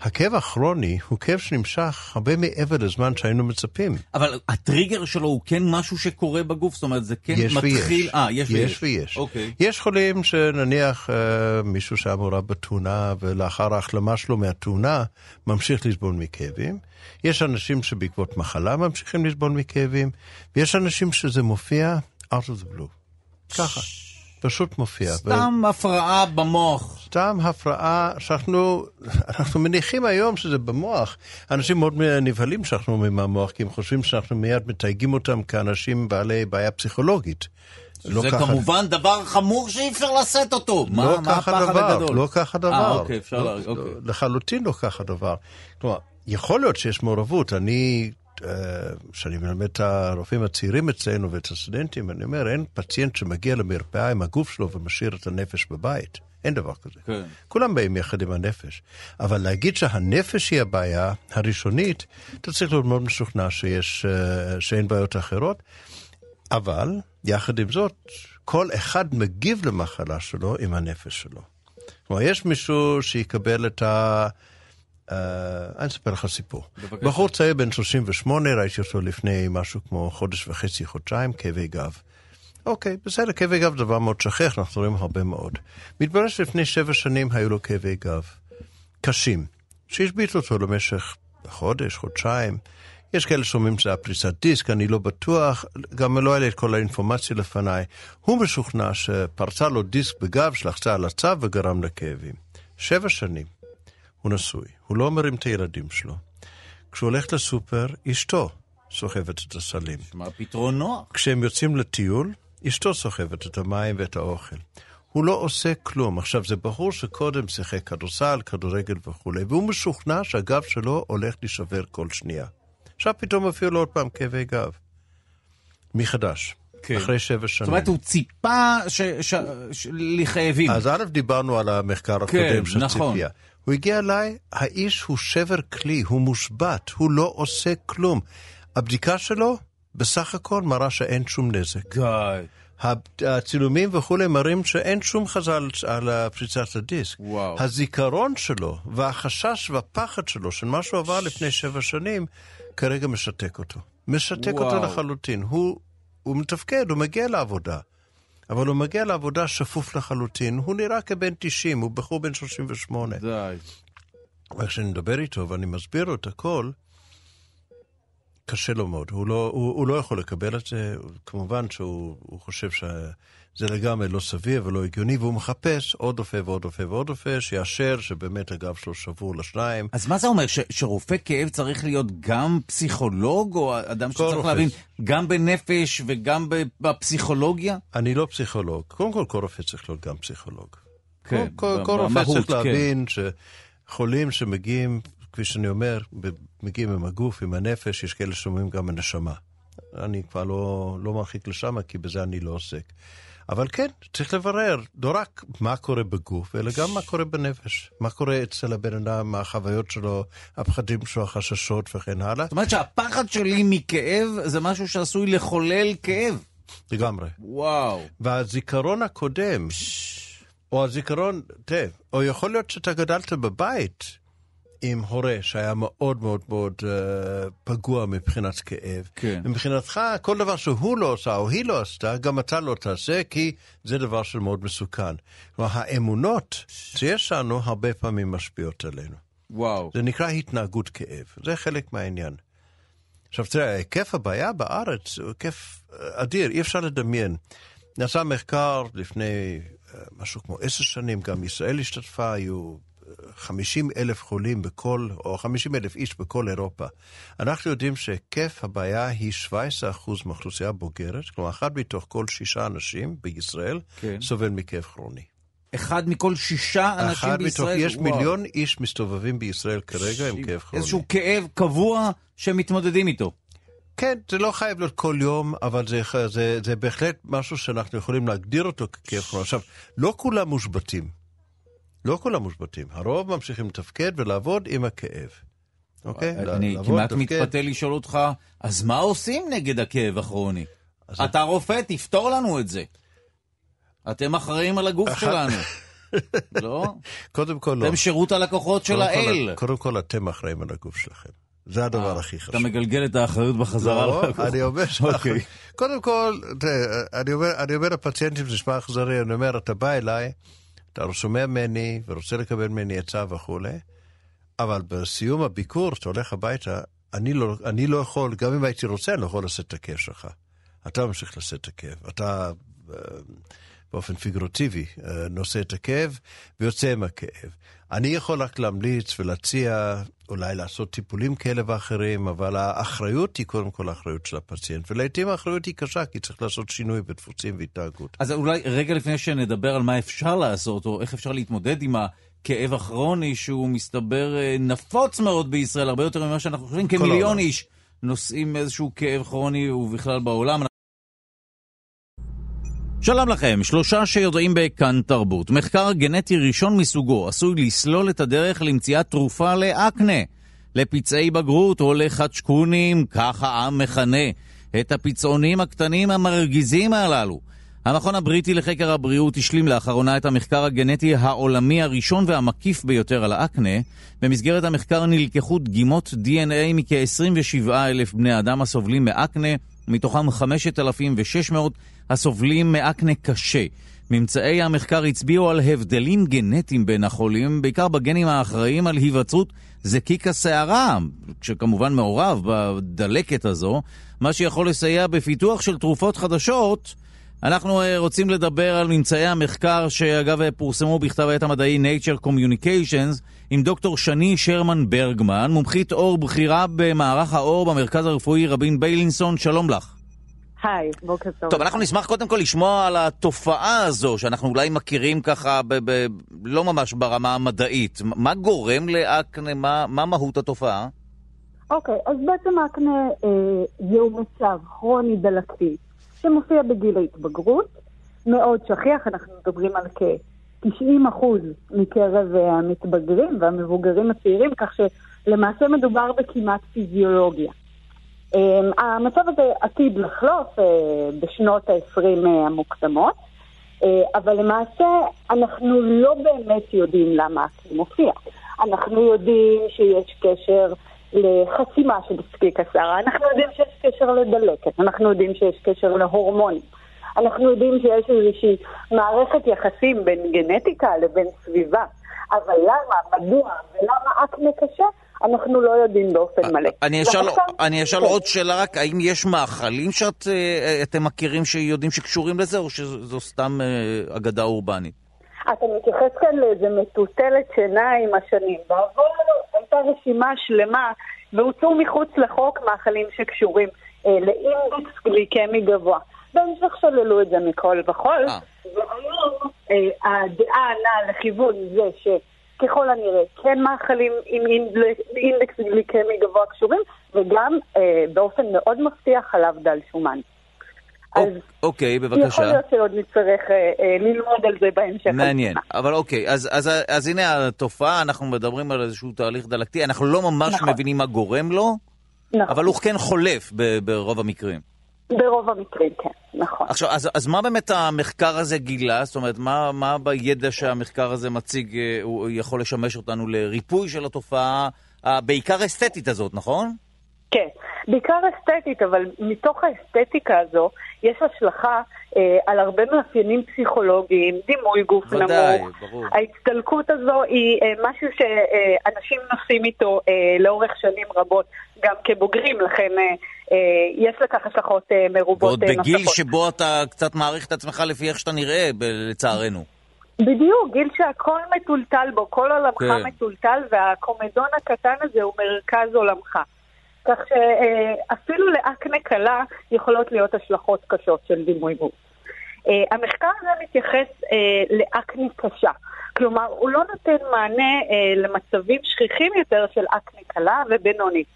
הכאב הכרוני הוא כאב שנמשך הרבה מעבר לזמן שהיינו מצפים. אבל הטריגר שלו הוא כן משהו שקורה בגוף? זאת אומרת, זה כן יש מתחיל... ויש. אה, יש, יש ויש. אוקיי. יש חולים שנניח אה, מישהו שהיה מעורב בתאונה ולאחר ההחלמה שלו מהתאונה ממשיך לסבול מכאבים. יש אנשים שבעקבות מחלה ממשיכים לסבול מכאבים, ויש אנשים שזה מופיע out of the blue. ככה. פשוט מופיע. סתם ו... הפרעה במוח. סתם הפרעה שאנחנו אנחנו מניחים היום שזה במוח. אנשים מאוד נבהלים שאנחנו אומרים מהמוח, כי הם חושבים שאנחנו מיד מתייגים אותם כאנשים בעלי בעיה פסיכולוגית. לא זה ככה... כמובן דבר חמור שאי אפשר לשאת אותו. לא מה, מה דבר, הגדול? לא ככה דבר. אה, אוקיי, אפשר לא. אוקיי. לחלוטין לא ככה דבר. כלומר, יכול להיות שיש מעורבות. אני כשאני מלמד את הרופאים הצעירים אצלנו ואת הסטודנטים, אני אומר, אין פציינט שמגיע למרפאה עם הגוף שלו ומשאיר את הנפש בבית. אין דבר כזה. כן. כולם באים יחד עם הנפש. אבל להגיד שהנפש היא הבעיה הראשונית, אתה צריך להיות מאוד משוכנע שיש, אה, שאין בעיות אחרות. אבל, יחד עם זאת, כל אחד מגיב למחלה שלו עם הנפש שלו. כלומר, יש מישהו שיקבל את ה... Uh, אני אספר לך סיפור. בבקשה. בחור צעיר בן 38, ראיתי אותו לפני משהו כמו חודש וחצי, חודשיים, כאבי גב. אוקיי, בסדר, כאבי גב זה דבר מאוד שכיח, אנחנו רואים הרבה מאוד. מתברר שלפני שבע שנים היו לו כאבי גב קשים, שהשביתו אותו למשך חודש, חודשיים. יש כאלה שאומרים שזה היה פריצת דיסק, אני לא בטוח, גם לא היה לי את כל האינפורמציה לפניי. הוא משוכנע שפרצה לו דיסק בגב, שלחצה על הצו וגרם לכאבים. שבע שנים. הוא נשוי, הוא לא מרים את הילדים שלו. כשהוא הולך לסופר, אשתו סוחבת את הסלים. מה פתרון נוח? כשהם יוצאים לטיול, אשתו סוחבת את המים ואת האוכל. הוא לא עושה כלום. עכשיו, זה ברור שקודם שיחק כדורסל, כדורגל וכולי, והוא משוכנע שהגב שלו הולך להישבר כל שנייה. עכשיו פתאום אפילו לו עוד פעם כאבי גב. מחדש. כן. אחרי שבע שנים. זאת אומרת, הוא ציפה ש... ש... ש... לכאבים. אז א', דיברנו על המחקר הקודם כן, של נכון. ציפייה. הוא הגיע אליי, האיש הוא שבר כלי, הוא מושבת, הוא לא עושה כלום. הבדיקה שלו, בסך הכל, מראה שאין שום נזק. די. הצילומים וכולי מראים שאין שום חזל על פריצת הדיסק. וואו. הזיכרון שלו והחשש והפחד שלו של מה שהוא עבר לפני שבע שנים, כרגע משתק אותו. משתק וואו. אותו לחלוטין. הוא, הוא מתפקד, הוא מגיע לעבודה. אבל הוא מגיע לעבודה שפוף לחלוטין, הוא נראה כבן 90, הוא בחור בן 38. די. וכשאני מדבר איתו ואני מסביר לו את הכל, קשה לו מאוד. הוא לא, הוא, הוא לא יכול לקבל את זה, כמובן שהוא חושב שזה לגמרי לא סביר ולא הגיוני, והוא מחפש עוד רופא ועוד רופא ועוד רופא, שיאשר שבאמת הגב שלו שבור לשניים. אז מה זה אומר, ש, שרופא כאב צריך להיות גם פסיכולוג, או אדם שצריך רופא. להבין גם בנפש וגם בפסיכולוגיה? אני לא פסיכולוג. קודם כל, כל רופא צריך להיות גם פסיכולוג. כן, כל, כל, כל רופא צריך כן. להבין שחולים שמגיעים כפי שאני אומר, מגיעים עם הגוף, עם הנפש, יש כאלה שאומרים גם הנשמה. אני כבר לא, לא מרחיק לשם, כי בזה אני לא עוסק. אבל כן, צריך לברר לא רק מה קורה בגוף, אלא גם מה קורה בנפש. מה קורה אצל הבן אדם, מה החוויות שלו, הפחדים שלו, החששות וכן הלאה. זאת אומרת שהפחד שלי מכאב זה משהו שעשוי לחולל כאב. לגמרי. וואו. והזיכרון הקודם, או הזיכרון, תראה, או יכול להיות שאתה גדלת בבית עם הורה שהיה מאוד מאוד מאוד uh, פגוע מבחינת כאב. כן. מבחינתך, כל דבר שהוא לא עושה או היא לא עשתה, גם אתה לא תעשה, כי זה דבר שמאוד מסוכן. כלומר, האמונות שיש לנו הרבה פעמים משפיעות עלינו. וואו. זה נקרא התנהגות כאב, זה חלק מהעניין. עכשיו תראה, היקף הבעיה בארץ הוא היקף אה, אדיר, אי אפשר לדמיין. נעשה מחקר לפני uh, משהו כמו עשר שנים, גם ישראל השתתפה, היו 50 אלף חולים בכל, או 50 אלף איש בכל אירופה. אנחנו יודעים שהיקף הבעיה היא 17 אחוז מהאוכלוסייה הבוגרת, כלומר, אחד מתוך כל שישה אנשים בישראל כן. סובל מכאב כרוני. אחד מכל שישה אנשים בישראל. יש וואו. מיליון איש מסתובבים בישראל כרגע ש... עם כאב כרוני. איזשהו כאב קבוע שמתמודדים איתו. כן, זה לא חייב להיות כל יום, אבל זה, זה, זה בהחלט משהו שאנחנו יכולים להגדיר אותו ככאב כרוני. עכשיו, לא כולם מושבתים. לא כולם מושבתים. הרוב ממשיכים לתפקד ולעבוד עם הכאב. אוקיי? אני כמעט מתפתה לשאול אותך, אז מה עושים נגד הכאב הכרוני? אתה רופא, תפתור לנו את זה. אתם אחראים על הגוף שלנו. לא? קודם כל לא. אתם שירות הלקוחות של האל. קודם כל אתם אחראים על הגוף שלכם. זה הדבר אה, הכי חשוב. אתה מגלגל את האחריות בחזרה לא, אני אומר אוקיי. קודם כל, אני אומר לפציינטים, זה נשמע אכזרי, אני אומר, אתה בא אליי, אתה שומע ממני ורוצה לקבל ממני עצה וכולי, אבל בסיום הביקור, כשאתה הולך הביתה, אני לא, אני לא יכול, גם אם הייתי רוצה, אני לא יכול לשאת את הכאב שלך. אתה ממשיך לשאת את הכאב. אתה אה, באופן פיגורטיבי אה, נושא את הכאב ויוצא עם הכאב. אני יכול רק להמליץ ולהציע אולי לעשות טיפולים כאלה ואחרים, אבל האחריות היא קודם כל האחריות של הפציינט, ולעיתים האחריות היא קשה, כי צריך לעשות שינוי בדפוסים והתנהגות. אז אולי רגע לפני שנדבר על מה אפשר לעשות, או איך אפשר להתמודד עם הכאב הכרוני, שהוא מסתבר אה, נפוץ מאוד בישראל, הרבה יותר ממה שאנחנו חושבים, כמיליון איש נושאים איזשהו כאב כרוני ובכלל בעולם. שלום לכם, שלושה שיודעים בכאן תרבות. מחקר גנטי ראשון מסוגו עשוי לסלול את הדרך למציאת תרופה לאקנה, לפצעי בגרות או לחדשקונים, ככה העם מכנה, את הפצעונים הקטנים המרגיזים הללו. המכון הבריטי לחקר הבריאות השלים לאחרונה את המחקר הגנטי העולמי הראשון והמקיף ביותר על האקנה. במסגרת המחקר נלקחו דגימות DNA מכ-27 אלף בני אדם הסובלים מאקנה, מתוכם 5,600 הסובלים מאקנה קשה. ממצאי המחקר הצביעו על הבדלים גנטיים בין החולים, בעיקר בגנים האחראים על היווצרות זקיק השערה, שכמובן מעורב בדלקת הזו, מה שיכול לסייע בפיתוח של תרופות חדשות. אנחנו אה, רוצים לדבר על ממצאי המחקר שאגב פורסמו בכתב העת המדעי Nature Communications עם דוקטור שני שרמן ברגמן, מומחית אור בכירה במערך האור במרכז הרפואי רבין ביילינסון, שלום לך. היי, בוקר טוב. טוב, אנחנו נשמח קודם כל לשמוע על התופעה הזו, שאנחנו אולי מכירים ככה, ב- ב- לא ממש ברמה המדעית. מה גורם לאקנה? מה, מה מהות התופעה? אוקיי, okay, אז בעצם אקנה אה, זהו מצב כרוני דלקתי, שמופיע בגיל ההתבגרות, מאוד שכיח, אנחנו מדברים על כ-90% מקרב אה, המתבגרים והמבוגרים הצעירים, כך שלמעשה מדובר בכמעט פיזיולוגיה. אמ, המצב הזה עתיד לחלוף אה, בשנות ה-20 אה, המוקדמות, אה, אבל למעשה אנחנו לא באמת יודעים למה זה מופיע. אנחנו יודעים שיש קשר לחסימה של סקיק השערה, אנחנו יודעים שיש קשר לדלקת, אנחנו יודעים שיש קשר להורמונים. אנחנו יודעים שיש איזושהי מערכת יחסים בין גנטיקה לבין סביבה. אבל למה, מדוע ולמה אקנה קשה? אנחנו לא יודעים באופן אה, מלא. אני אשאל, אני אשאל עוד שאלה רק, האם יש מאכלים שאתם אה, מכירים שיודעים שקשורים לזה, או שזו סתם אה, אגדה אורבנית? אתה מתייחס כאן לאיזה מטוטלת שינה עם השנים. בעבור הייתה רשימה שלמה, והוצאו מחוץ לחוק מאכלים שקשורים אה, לאינדקס גליקמי גבוה. בהמשך שללו את זה מכל וכול, והיום אה, הדעה נעה לכיוון זה ש... ככל הנראה כן מאכלים עם אינדקס גליקמי גבוה קשורים, וגם אה, באופן מאוד מפתיע חלב דל שומן. אז אוקיי, בבקשה. יכול להיות שעוד נצטרך אה, אה, ללמוד על זה בהמשך. מעניין, אבל אוקיי, אז, אז, אז, אז הנה התופעה, אנחנו מדברים על איזשהו תהליך דלקתי, אנחנו לא ממש נכון. מבינים מה גורם לו, נכון. אבל הוא כן חולף ברוב המקרים. ברוב המקרים, כן, נכון. עכשיו, אז, אז מה באמת המחקר הזה גילה? זאת אומרת, מה, מה בידע שהמחקר הזה מציג, אה, הוא יכול לשמש אותנו לריפוי של התופעה, בעיקר אסתטית הזאת, נכון? כן, בעיקר אסתטית, אבל מתוך האסתטיקה הזו יש השלכה אה, על הרבה מאפיינים פסיכולוגיים, דימוי גוף ודאי, נמוך. ברור. ההצטלקות הזו היא אה, משהו שאנשים אה, נוסעים איתו אה, לאורך שנים רבות, גם כבוגרים, לכן אה, אה, יש לכך השלכות אה, מרובות ועוד נוספות. ועוד בגיל שבו אתה קצת מעריך את עצמך לפי איך שאתה נראה, לצערנו. בדיוק, גיל שהכל מטולטל בו, כל עולמך כן. מטולטל, והקומדון הקטן הזה הוא מרכז עולמך. כך שאפילו לאקנה קלה יכולות להיות השלכות קשות של דימוי גוף. המחקר הזה מתייחס לאקני קשה. כלומר, הוא לא נותן מענה למצבים שכיחים יותר של אקני קלה ובינונית.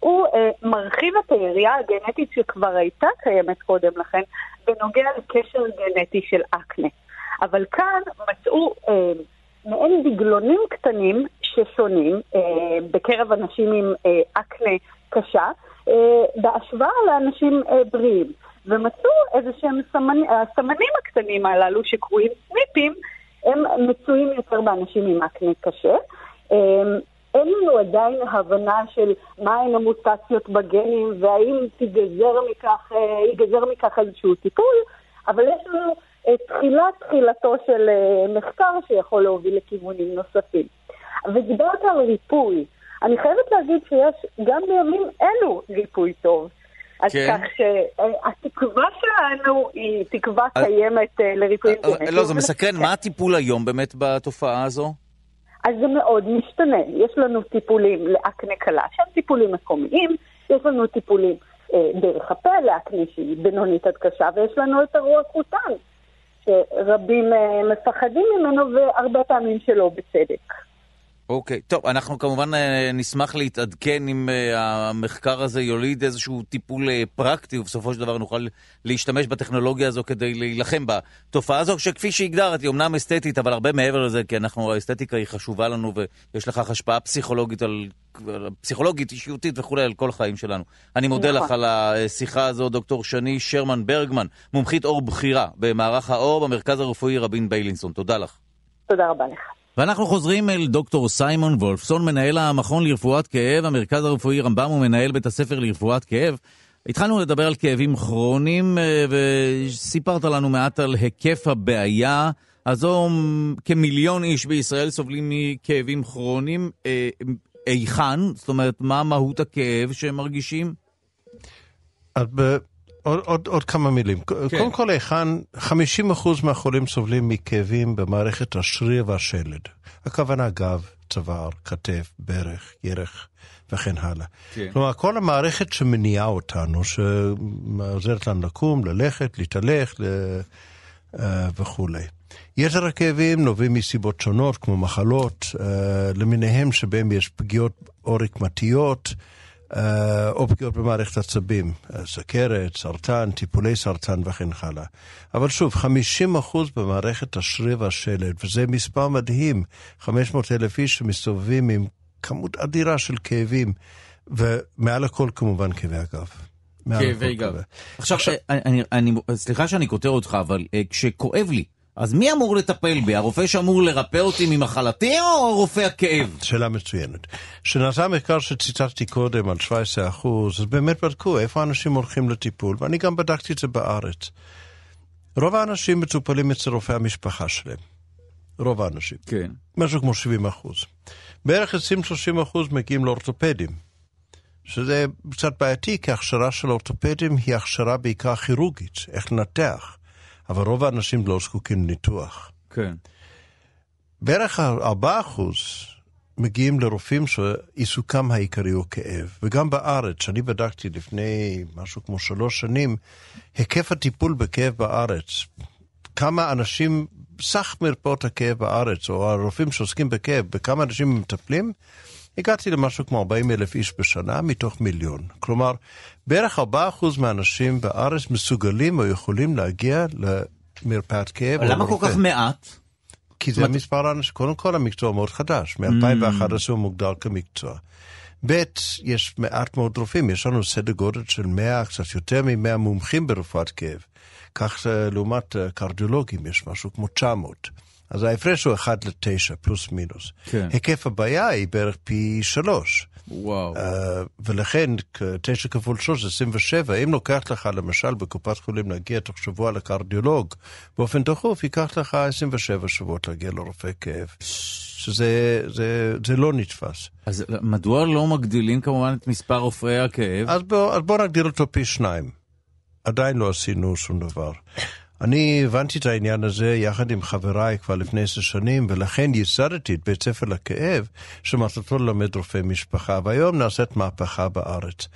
הוא אה, מרחיב את היריעה הגנטית שכבר הייתה קיימת קודם לכן בנוגע לקשר גנטי של אקנה. אבל כאן מצאו אה, מעין דגלונים קטנים ששונים אה, בקרב אנשים עם אה, אקנה קשה, אה, בהשוואה לאנשים בריאים. ומצאו איזה שהם סמנ... הסמנים הקטנים הללו שקרויים סניפים, הם מצויים יותר באנשים עם אקנה קשה. אין לנו עדיין הבנה של מהן המוטציות בגנים והאם תיגזר מכך, ייגזר מכך איזשהו טיפול, אבל יש לנו תחילת תחילתו של מחקר שיכול להוביל לכיוונים נוספים. ודיברת על ריפוי. אני חייבת להגיד שיש גם בימים אלו ריפוי טוב. אז כן. כך שהתקווה שלנו היא תקווה קיימת אה, לריפויים גנטיים. לא, זה מסקרן. מה הטיפול היום באמת בתופעה הזו? אז זה מאוד משתנה. יש לנו טיפולים לאקנה קלה, שהם טיפולים מקומיים, יש לנו טיפולים אה, דרך הפה לאקנה שהיא בינונית עד קשה, ויש לנו את הרוח חוטן, שרבים אה, מפחדים ממנו והרבה פעמים שלא בצדק. אוקיי, טוב, אנחנו כמובן אה, נשמח להתעדכן אם אה, המחקר הזה יוליד איזשהו טיפול אה, פרקטי, ובסופו של דבר נוכל להשתמש בטכנולוגיה הזו כדי להילחם בתופעה הזו, שכפי שהגדרת, היא אומנם אסתטית, אבל הרבה מעבר לזה, כי אנחנו, האסתטיקה היא חשובה לנו, ויש לכך השפעה פסיכולוגית על... פסיכולוגית, אישיותית וכולי, על כל החיים שלנו. אני מודה לך נכון. על השיחה הזו, דוקטור שני שרמן ברגמן, מומחית אור בכירה במערך האור במרכז הרפואי רבין ביילינסון. תודה לך. תודה רבה לך. ואנחנו חוזרים אל דוקטור סיימון וולפסון, מנהל המכון לרפואת כאב, המרכז הרפואי רמב"ם ומנהל בית הספר לרפואת כאב. התחלנו לדבר על כאבים כרוניים, אה, וסיפרת לנו מעט על היקף הבעיה. הזו כמיליון איש בישראל סובלים מכאבים כרוניים. אה, היכן? זאת אומרת, מה מהות הכאב שהם מרגישים? עוד, עוד, עוד כמה מילים. כן. קודם כל, היכן 50% מהחולים סובלים מכאבים במערכת השריר והשלד. הכוונה גב, צוואר, כתף, ברך, ירך וכן הלאה. כן. כלומר, כל המערכת שמניעה אותנו, שעוזרת לנו לקום, ללכת, להתהלך ל... אה, וכולי. יתר הכאבים נובעים מסיבות שונות, כמו מחלות uh, למיניהם שבהם יש פגיעות או רקמתיות, אה, או פגיעות במערכת עצבים, אה, סכרת, סרטן, טיפולי סרטן וכן הלאה. אבל שוב, 50% במערכת השריר והשלד, וזה מספר מדהים, 500 אלף איש שמסתובבים עם כמות אדירה של כאבים, ומעל הכל כמובן כאבי הגב. כאבי גב. עכשיו, אני, אני, אני, סליחה שאני כותר אותך, אבל כשכואב לי, אז מי אמור לטפל בי? הרופא שאמור לרפא אותי ממחלתי או רופא הכאב? שאלה מצוינת. כשנעשה המחקר שציטטתי קודם על 17%, אז באמת בדקו איפה אנשים הולכים לטיפול, ואני גם בדקתי את זה בארץ. רוב האנשים מטופלים אצל רופאי המשפחה שלהם. רוב האנשים. כן. משהו כמו 70 אחוז. בערך 20-30 אחוז מגיעים לאורתופדים. שזה קצת בעייתי, כי הכשרה של אורתופדים היא הכשרה בעיקר כירורגית, איך לנתח. אבל רוב האנשים לא זקוקים לניתוח. כן. בערך 4 מגיעים לרופאים שעיסוקם העיקרי הוא כאב. וגם בארץ, שאני בדקתי לפני משהו כמו שלוש שנים, היקף הטיפול בכאב בארץ, כמה אנשים, סך מרפאות הכאב בארץ, או הרופאים שעוסקים בכאב, בכמה אנשים מטפלים, הגעתי למשהו כמו 40 אלף איש בשנה מתוך מיליון. כלומר, בערך 4% מהאנשים בארץ מסוגלים או יכולים להגיע למרפאת כאב. למה כל כך מעט? כי זה מספר האנשים, קודם כל המקצוע מאוד חדש, מ-2011 mm. הוא מוגדר כמקצוע. ב', יש מעט מאוד רופאים, יש לנו סדר גודל של 100, קצת יותר מ-100 מומחים ברפואת כאב. כך לעומת אה, קרדיולוגים יש משהו כמו 900. אז ההפרש הוא 1 ל-9, פלוס מינוס. כן. היקף הבעיה היא בערך פי 3. וואו. Uh, ולכן 9 כפול 3 זה 27. אם לוקח לך למשל בקופת חולים להגיע תוך שבוע לקרדיולוג, באופן דחוף ייקח לך 27 שבועות להגיע לרופא כאב. שזה זה, זה לא נתפס. אז מדוע לא מגדילים כמובן את מספר רופאי הכאב? אז בואו בוא נגדיל אותו פי שניים. עדיין לא עשינו שום דבר. אני הבנתי את העניין הזה יחד עם חבריי כבר לפני עשר שנים, ולכן ייסדתי את בית ספר לכאב, שמטרתו ללמד רופאי משפחה, והיום נעשית מהפכה בארץ.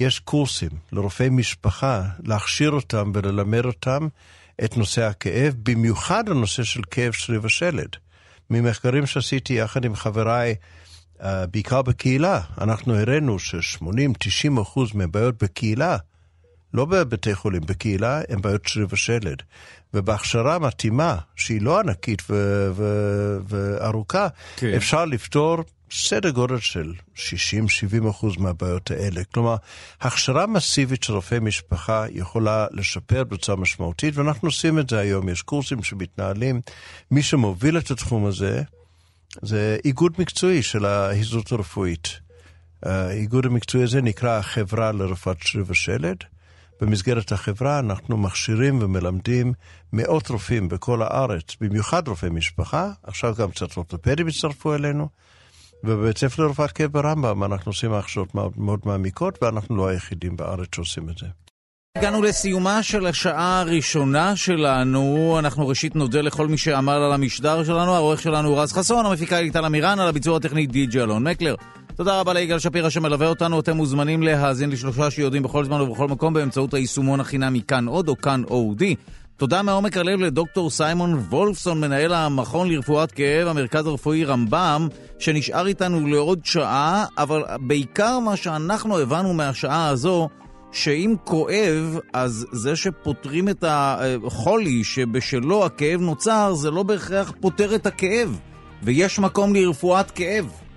יש קורסים לרופאי משפחה, להכשיר אותם וללמד אותם את נושא הכאב, במיוחד הנושא של כאב שריב השלד. ממחקרים שעשיתי יחד עם חבריי, uh, בעיקר בקהילה, אנחנו הראינו ש-80-90 אחוז מהבעיות בקהילה, לא בבתי חולים, בקהילה, הן בעיות שריב השלד. ובהכשרה מתאימה, שהיא לא ענקית ו- ו- וארוכה, כן. אפשר לפתור סדר גודל של 60-70 אחוז מהבעיות האלה. כלומר, הכשרה מסיבית של רופאי משפחה יכולה לשפר בצורה משמעותית, ואנחנו עושים את זה היום. יש קורסים שמתנהלים. מי שמוביל את התחום הזה זה איגוד מקצועי של ההזדות הרפואית. האיגוד המקצועי הזה נקרא החברה לרפואת שריר ושלד. במסגרת החברה אנחנו מכשירים ומלמדים מאות רופאים בכל הארץ, במיוחד רופאי משפחה, עכשיו גם קצת אורתופדים הצטרפו אלינו. ובבית ספר לרפואת כאב ברמב"ם אנחנו עושים הכשרות מאוד, מעמיקות, ואנחנו לא היחידים בארץ שעושים את זה. הגענו לסיומה של השעה הראשונה שלנו. אנחנו ראשית נודה לכל מי שעמל על המשדר שלנו. העורך שלנו הוא רז חסון, המפיקה טל אמירן, על הביצוע הטכני די.ג'י אלון מקלר. תודה רבה ליגאל שפירא שמלווה אותנו. אתם מוזמנים להאזין לשלושה שיודעים בכל זמן ובכל מקום באמצעות היישומון החינמי כאן עוד או כאן אודי. תודה מעומק הלב לדוקטור סיימון וולפסון, מנהל המכון לרפואת כאב, המרכז הרפואי רמב"ם, שנשאר איתנו לעוד שעה, אבל בעיקר מה שאנחנו הבנו מהשעה הזו, שאם כואב, אז זה שפותרים את החולי שבשלו הכאב נוצר, זה לא בהכרח פותר את הכאב. ויש מקום לרפואת כאב.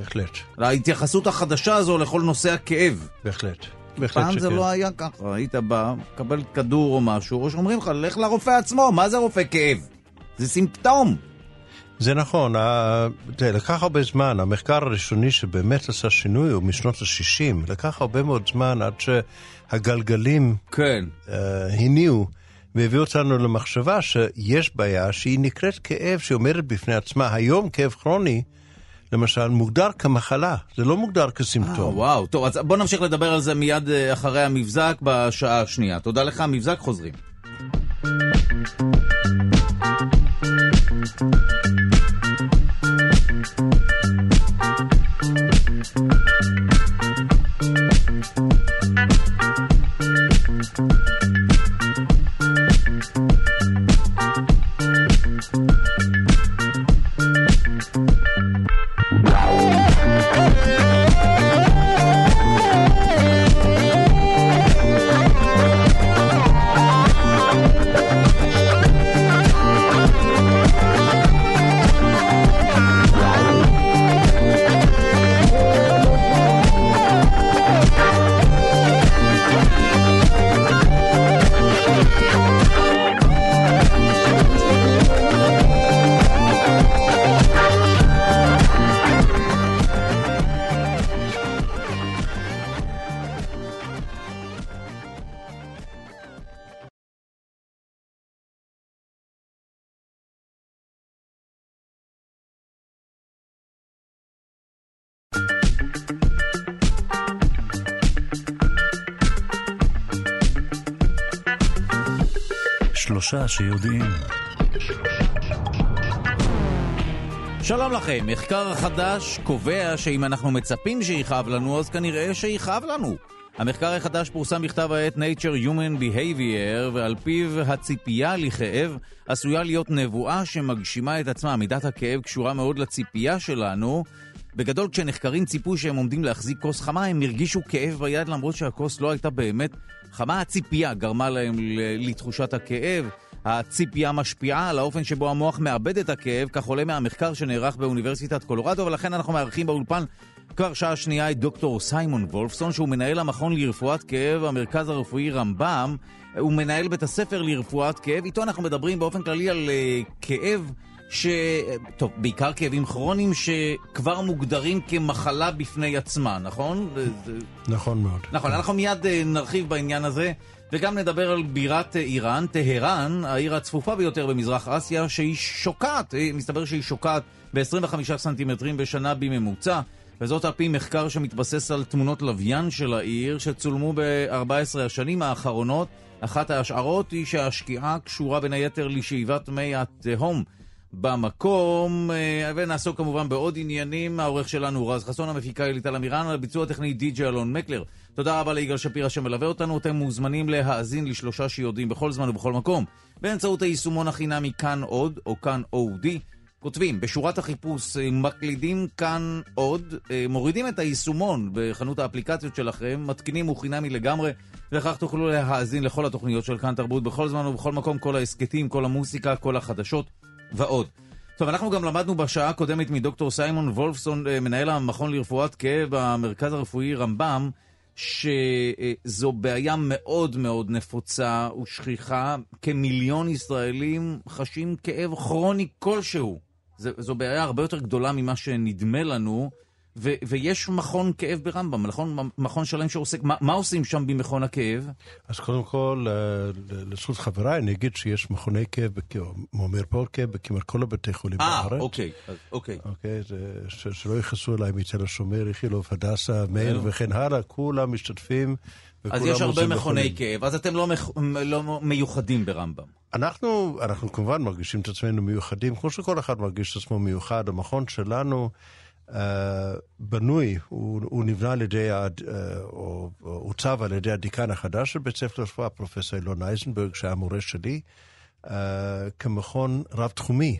בהחלט. להתייחסות החדשה הזו לכל נושא הכאב. בהחלט. בהחלט שכן. פעם זה לא היה ככה, היית בא, מקבל כדור או משהו, או שאומרים לך, לך לרופא עצמו, מה זה רופא כאב? זה סימפטום. זה נכון, תראה, לקח הרבה זמן, המחקר הראשוני שבאמת עשה שינוי הוא משנות ה-60, לקח הרבה מאוד זמן עד שהגלגלים כן. uh, הניעו והביאו אותנו למחשבה שיש בעיה שהיא נקראת כאב שעומדת בפני עצמה. היום כאב כרוני למשל, מוגדר כמחלה, זה לא מוגדר כסימפטום. אה, וואו, טוב, אז בוא נמשיך לדבר על זה מיד אה, אחרי המבזק בשעה השנייה. תודה לך, מבזק חוזרים. שלושה שיודעים. שלום לכם, מחקר חדש קובע שאם אנחנו מצפים שיכאב לנו, אז כנראה שיכאב לנו. המחקר החדש פורסם בכתב העת Nature Human Behavior, ועל פיו הציפייה לכאב עשויה להיות נבואה שמגשימה את עצמה. מידת הכאב קשורה מאוד לציפייה שלנו. בגדול, כשנחקרים ציפו שהם עומדים להחזיק כוס חמה, הם הרגישו כאב ביד למרות שהכוס לא הייתה באמת חמה. הציפייה גרמה להם לתחושת הכאב. הציפייה משפיעה על האופן שבו המוח מאבד את הכאב, כך עולה מהמחקר שנערך באוניברסיטת קולורדו, ולכן אנחנו מארחים באולפן כבר שעה שנייה את דוקטור סיימון וולפסון, שהוא מנהל המכון לרפואת כאב, המרכז הרפואי רמב"ם. הוא מנהל בית הספר לרפואת כאב. איתו אנחנו מדברים באופן כללי על uh, כאב. ש... טוב, בעיקר כאבים כרוניים שכבר מוגדרים כמחלה בפני עצמה, נכון? נכון מאוד. נכון, אנחנו מיד אה, נרחיב בעניין הזה, וגם נדבר על בירת אה, איראן, טהרן, העיר הצפופה ביותר במזרח אסיה, שהיא שוקעת, אה, מסתבר שהיא שוקעת ב-25 סנטימטרים בשנה בממוצע. וזאת על פי מחקר שמתבסס על תמונות לוויין של העיר שצולמו ב-14 השנים האחרונות. אחת ההשערות היא שהשקיעה קשורה בין היתר לשאיבת מי התהום במקום, אה, ונעסוק כמובן בעוד עניינים. העורך שלנו רז חסון, המפיקה אליטל אמירן, על הביצוע הטכני די.ג'י אלון מקלר. תודה רבה ליגאל שפירא שמלווה אותנו. אתם מוזמנים להאזין לשלושה שיודעים בכל זמן ובכל מקום באמצעות היישומון החינמי כאן עוד, או כאן אודי. כותבים, בשורת החיפוש אה, מקלידים כאן עוד, אה, מורידים את היישומון בחנות האפליקציות שלכם, מתקינים הוא חינמי לגמרי, וכך תוכלו להאזין לכל התוכניות של כאן תרבות בכל זמן ובכל מקום, כל ההסכתים, כל המוסיקה, כל החדשות ועוד. טוב, אנחנו גם למדנו בשעה הקודמת מדוקטור סיימון וולפסון, אה, מנהל המכון לרפואת כאב במרכז הרפואי רמב"ם, שזו בעיה מאוד מאוד נפוצה ושכיחה. כמיליון ישראלים חשים כאב כרוני כלשהו. זו בעיה הרבה יותר גדולה ממה שנדמה לנו. ו- ויש מכון כאב ברמב"ם, מכון, מכון שלם שעוסק, מה, מה עושים שם במכון הכאב? אז קודם כל, אה, לזכות חבריי, אני אגיד שיש מכוני כאב, או מרפאות כאב בכמעט כל הבתי חולים 아, בארץ. אה, אוקיי, אוקיי. אוקיי, זה, ש, שלא יכעסו עליי מתל השומר, איכילוב, הדסה, מאיר וכן הלאה, כולם משתתפים. אז יש הרבה מכוני כאב, אז אתם לא, מח... לא מיוחדים ברמב"ם. אנחנו, אנחנו כמובן מרגישים את עצמנו מיוחדים, כמו שכל אחד מרגיש את עצמו מיוחד. המכון שלנו... בנוי, הוא, הוא נבנה על ידי, uh, או עוצב על ידי הדיקן החדש של בית ספר לרפואה, פרופסור אילון אייזנברג, שהיה מורה שלי, uh, כמכון רב-תחומי.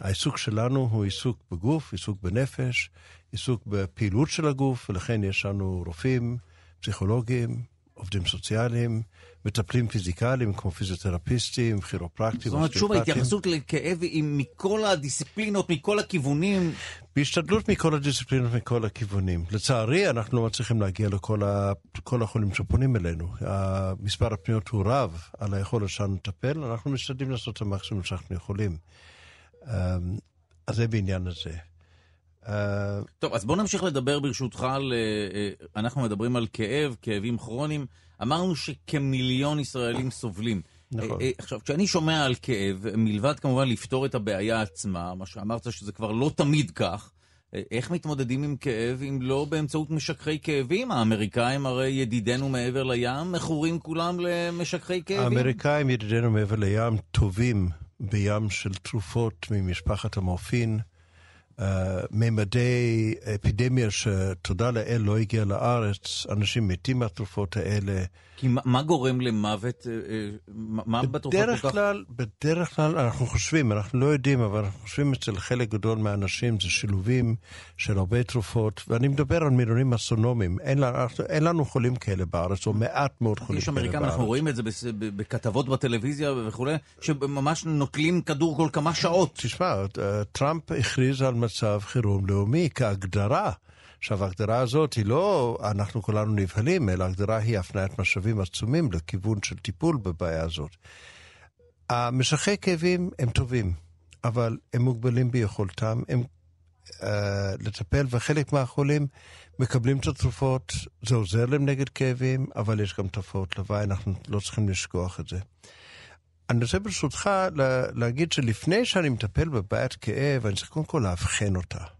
העיסוק שלנו הוא עיסוק בגוף, עיסוק בנפש, עיסוק בפעילות של הגוף, ולכן יש לנו רופאים, פסיכולוגים, עובדים סוציאליים, מטפלים פיזיקליים כמו פיזיותרפיסטים, כירופרקטים, זאת אומרת, שוב, ההתייחסות לכאב היא מכל הדיסציפלינות, מכל הכיוונים. בהשתדלות מכל הדיסציפלינות, מכל הכיוונים. לצערי, אנחנו לא מצליחים להגיע לכל ה... החולים שפונים אלינו. מספר הפניות הוא רב על היכולת שלנו לטפל, אנחנו משתדלים לעשות את המקסימום שאנחנו יכולים. אמ, אז זה בעניין הזה. טוב, אז בוא נמשיך לדבר ברשותך על... אה, אה, אנחנו מדברים על כאב, כאבים כרוניים. אמרנו שכמיליון ישראלים סובלים. נכון. אה, עכשיו, כשאני שומע על כאב, מלבד כמובן לפתור את הבעיה עצמה, מה שאמרת שזה כבר לא תמיד כך, איך מתמודדים עם כאב אם לא באמצעות משככי כאבים? האמריקאים הרי ידידינו מעבר לים, מכורים כולם למשככי כאבים. האמריקאים ידידינו מעבר לים טובים בים של תרופות ממשפחת המורפין. Uh, ממדי אפידמיה שתודה לאל לא הגיעה לארץ, אנשים מתים מהתרופות האלה. כי מה, מה גורם למוות? אה, אה, מה בתרופות כל כך... כלל, בדרך כלל אנחנו חושבים, אנחנו לא יודעים, אבל אנחנו חושבים אצל חלק גדול מהאנשים זה שילובים של הרבה תרופות, ואני מדבר על מילונים אסטרונומיים. אין, אין לנו חולים כאלה בארץ, או מעט מאוד חולים כאלה בארץ. יש אמריקאים, אנחנו רואים את זה בכתבות בטלוויזיה וכולי, שממש נוטלים כדור כל כמה שעות. תשמע, טראמפ הכריז על מצב חירום לאומי כהגדרה. עכשיו, ההגדרה הזאת היא לא אנחנו כולנו נבהלים, אלא ההגדרה היא הפניית משאבים עצומים לכיוון של טיפול בבעיה הזאת. המשכי כאבים הם טובים, אבל הם מוגבלים ביכולתם הם, uh, לטפל, וחלק מהחולים מקבלים את התרופות, זה עוזר להם נגד כאבים, אבל יש גם תופעות לוואי, אנחנו לא צריכים לשכוח את זה. אני רוצה ברשותך להגיד שלפני שאני מטפל בבעיית כאב, אני צריך קודם כל לאבחן אותה.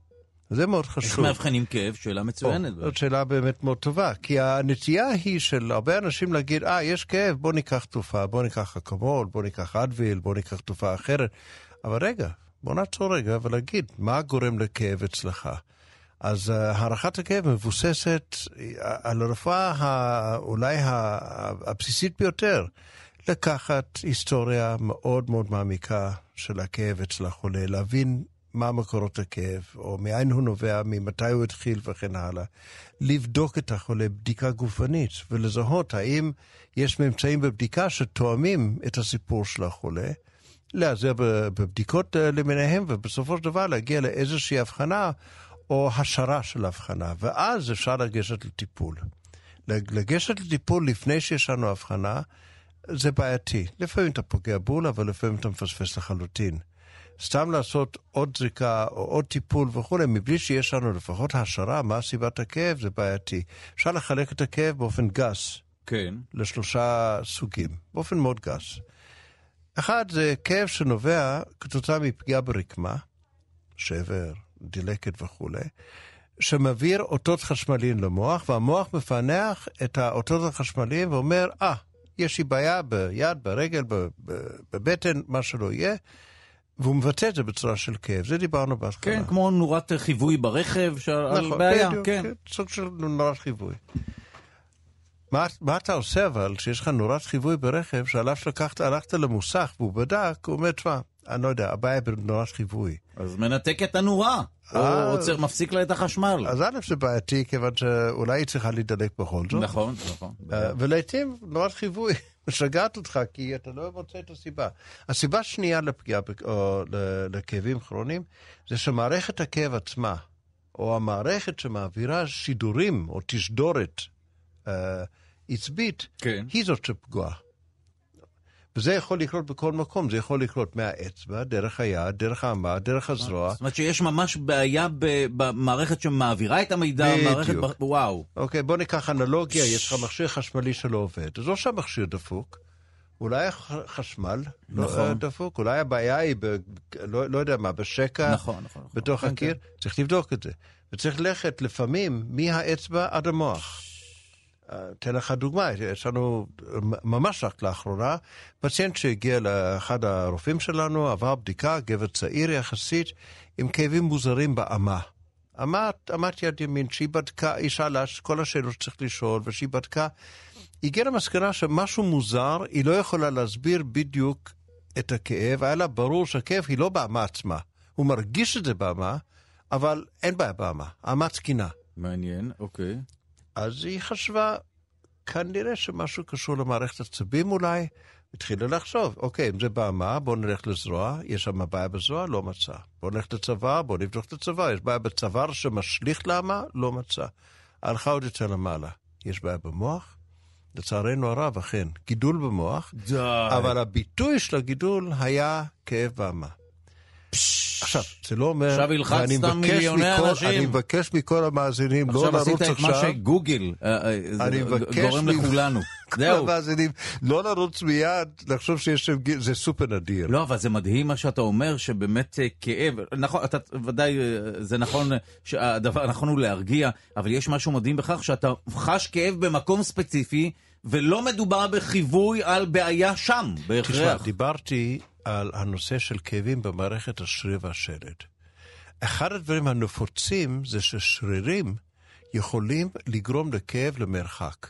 זה מאוד חשוב. איך מאבחנים כאב? שאלה מצוינת. זאת שאלה באמת מאוד טובה, כי הנטייה היא של הרבה אנשים להגיד, אה, ah, יש כאב, בוא ניקח תרופה, בוא ניקח אקמול, בוא ניקח אדוויל, בוא ניקח תרופה אחרת. אבל רגע, בוא נעצור רגע ולהגיד, מה גורם לכאב אצלך? אז uh, הערכת הכאב מבוססת אה, על הרפואה אולי הבסיסית ביותר. לקחת היסטוריה מאוד מאוד מעמיקה של הכאב אצל החולה, להבין מה מקורות הכאב, או מאין הוא נובע, ממתי הוא התחיל וכן הלאה. לבדוק את החולה בדיקה גופנית ולזהות האם יש ממצאים בבדיקה שתואמים את הסיפור של החולה. להיעזר בבדיקות אה, למיניהם, ובסופו של דבר להגיע לאיזושהי הבחנה או השערה של הבחנה, ואז אפשר לגשת לטיפול. לגשת לטיפול לפני שיש לנו הבחנה, זה בעייתי. לפעמים אתה פוגע בול, אבל לפעמים אתה מפספס לחלוטין. סתם לעשות עוד זריקה או עוד טיפול וכולי, מבלי שיש לנו לפחות השערה מה סיבת הכאב, זה בעייתי. אפשר לחלק את הכאב באופן גס. כן. לשלושה סוגים, באופן מאוד גס. אחד זה כאב שנובע כתוצאה מפגיעה ברקמה, שבר, דילקת וכולי, שמעביר אותות חשמליים למוח, והמוח מפענח את האותות החשמליים ואומר, אה, ah, יש לי בעיה ביד, ברגל, בבטן, מה שלא יהיה, והוא מבטא את זה בצורה של כאב, זה דיברנו בהתחלה. כן, כמו נורת חיווי ברכב, שעל נכון, בעיה, בדיוק, כן. כן. סוג של נורת חיווי. מה, מה אתה עושה אבל כשיש לך נורת חיווי ברכב שעליו שלקחת, הלכת למוסך והוא בדק, הוא אומר, תשמע, אני לא יודע, הבעיה בנורת חיווי. אז מנתק את הנורה, או אה. עוצר, מפסיק לה את החשמל. אז א' זה בעייתי, כיוון שאולי היא צריכה להידלק בכל זאת. נכון, נכון. אה, ולעיתים נורת חיווי משגעת אותך, כי אתה לא מוצא את הסיבה. הסיבה השנייה לפגיעה או לכאבים כרוניים, זה שמערכת הכאב עצמה, או המערכת שמעבירה שידורים או תשדורת אה, עצבית, כן. היא זאת שפגועה. וזה יכול לקרות בכל מקום, זה יכול לקרות מהאצבע, דרך היד, דרך האמה, דרך הזרוע. זאת אומרת שיש ממש בעיה במערכת שמעבירה את המידע, בדיוק. מערכת... ב- וואו. אוקיי, בוא ניקח אנלוגיה, יש לך מכשיר חשמלי שלא עובד. אז או שהמכשיר דפוק, אולי החשמל לא נכון. אה, דפוק, אולי הבעיה היא, ב, לא, לא יודע מה, בשקע, נכון, נכון. נכון. בתוך כן, הקיר, צריך לבדוק את זה. וצריך ללכת לפעמים מהאצבע עד המוח. אתן לך דוגמה, יש לנו ממש רק לאחרונה, פציינט שהגיע לאחד הרופאים שלנו, עבר בדיקה, גבר צעיר יחסית, עם כאבים מוזרים באמה. אמת, אמת יד ימין, שהיא בדקה, היא שאלה כל השאלות שצריך לשאול, ושהיא בדקה, היא הגיעה למסקנה שמשהו מוזר, היא לא יכולה להסביר בדיוק את הכאב, היה לה ברור שהכאב היא לא באמה עצמה. הוא מרגיש את זה באמה, אבל אין בעיה באמה, האמה תקינה. מעניין, אוקיי. אז היא חשבה, כנראה שמשהו קשור למערכת עצבים אולי. התחילה לחשוב, אוקיי, אם זה באמה, בואו נלך לזרוע, יש שם בעיה בזרוע, לא מצא. בואו נלך לצוואר, בואו נבדוק את הצוואר, יש בעיה בצוואר שמשליך לאמה, לא מצא. הלכה עוד יותר למעלה, יש בעיה במוח? לצערנו הרב, אכן, גידול במוח, די. אבל הביטוי של הגידול היה כאב באמה. עכשיו, זה לא אומר... עכשיו הלחצת מיליוני מכל- אנשים. אני מבקש מכל המאזינים לא עכשיו לרוץ עשית עכשיו. את מה שגוגל אה, אה, גורם לכולנו. כל. המאזינים, לא לרוץ מיד, לחשוב שיש שם גיל, זה סופר נדיר. לא, אבל זה מדהים מה שאתה אומר, שבאמת אה, כאב, נכון, אתה ודאי, זה נכון שהדבר הנכון הוא להרגיע, אבל יש משהו מדהים בכך שאתה חש כאב במקום ספציפי, ולא מדובר בחיווי על בעיה שם, תשמע, בהכרח. דיברתי על הנושא של כאבים במערכת השריר והשלד. אחד הדברים הנפוצים זה ששרירים יכולים לגרום לכאב למרחק.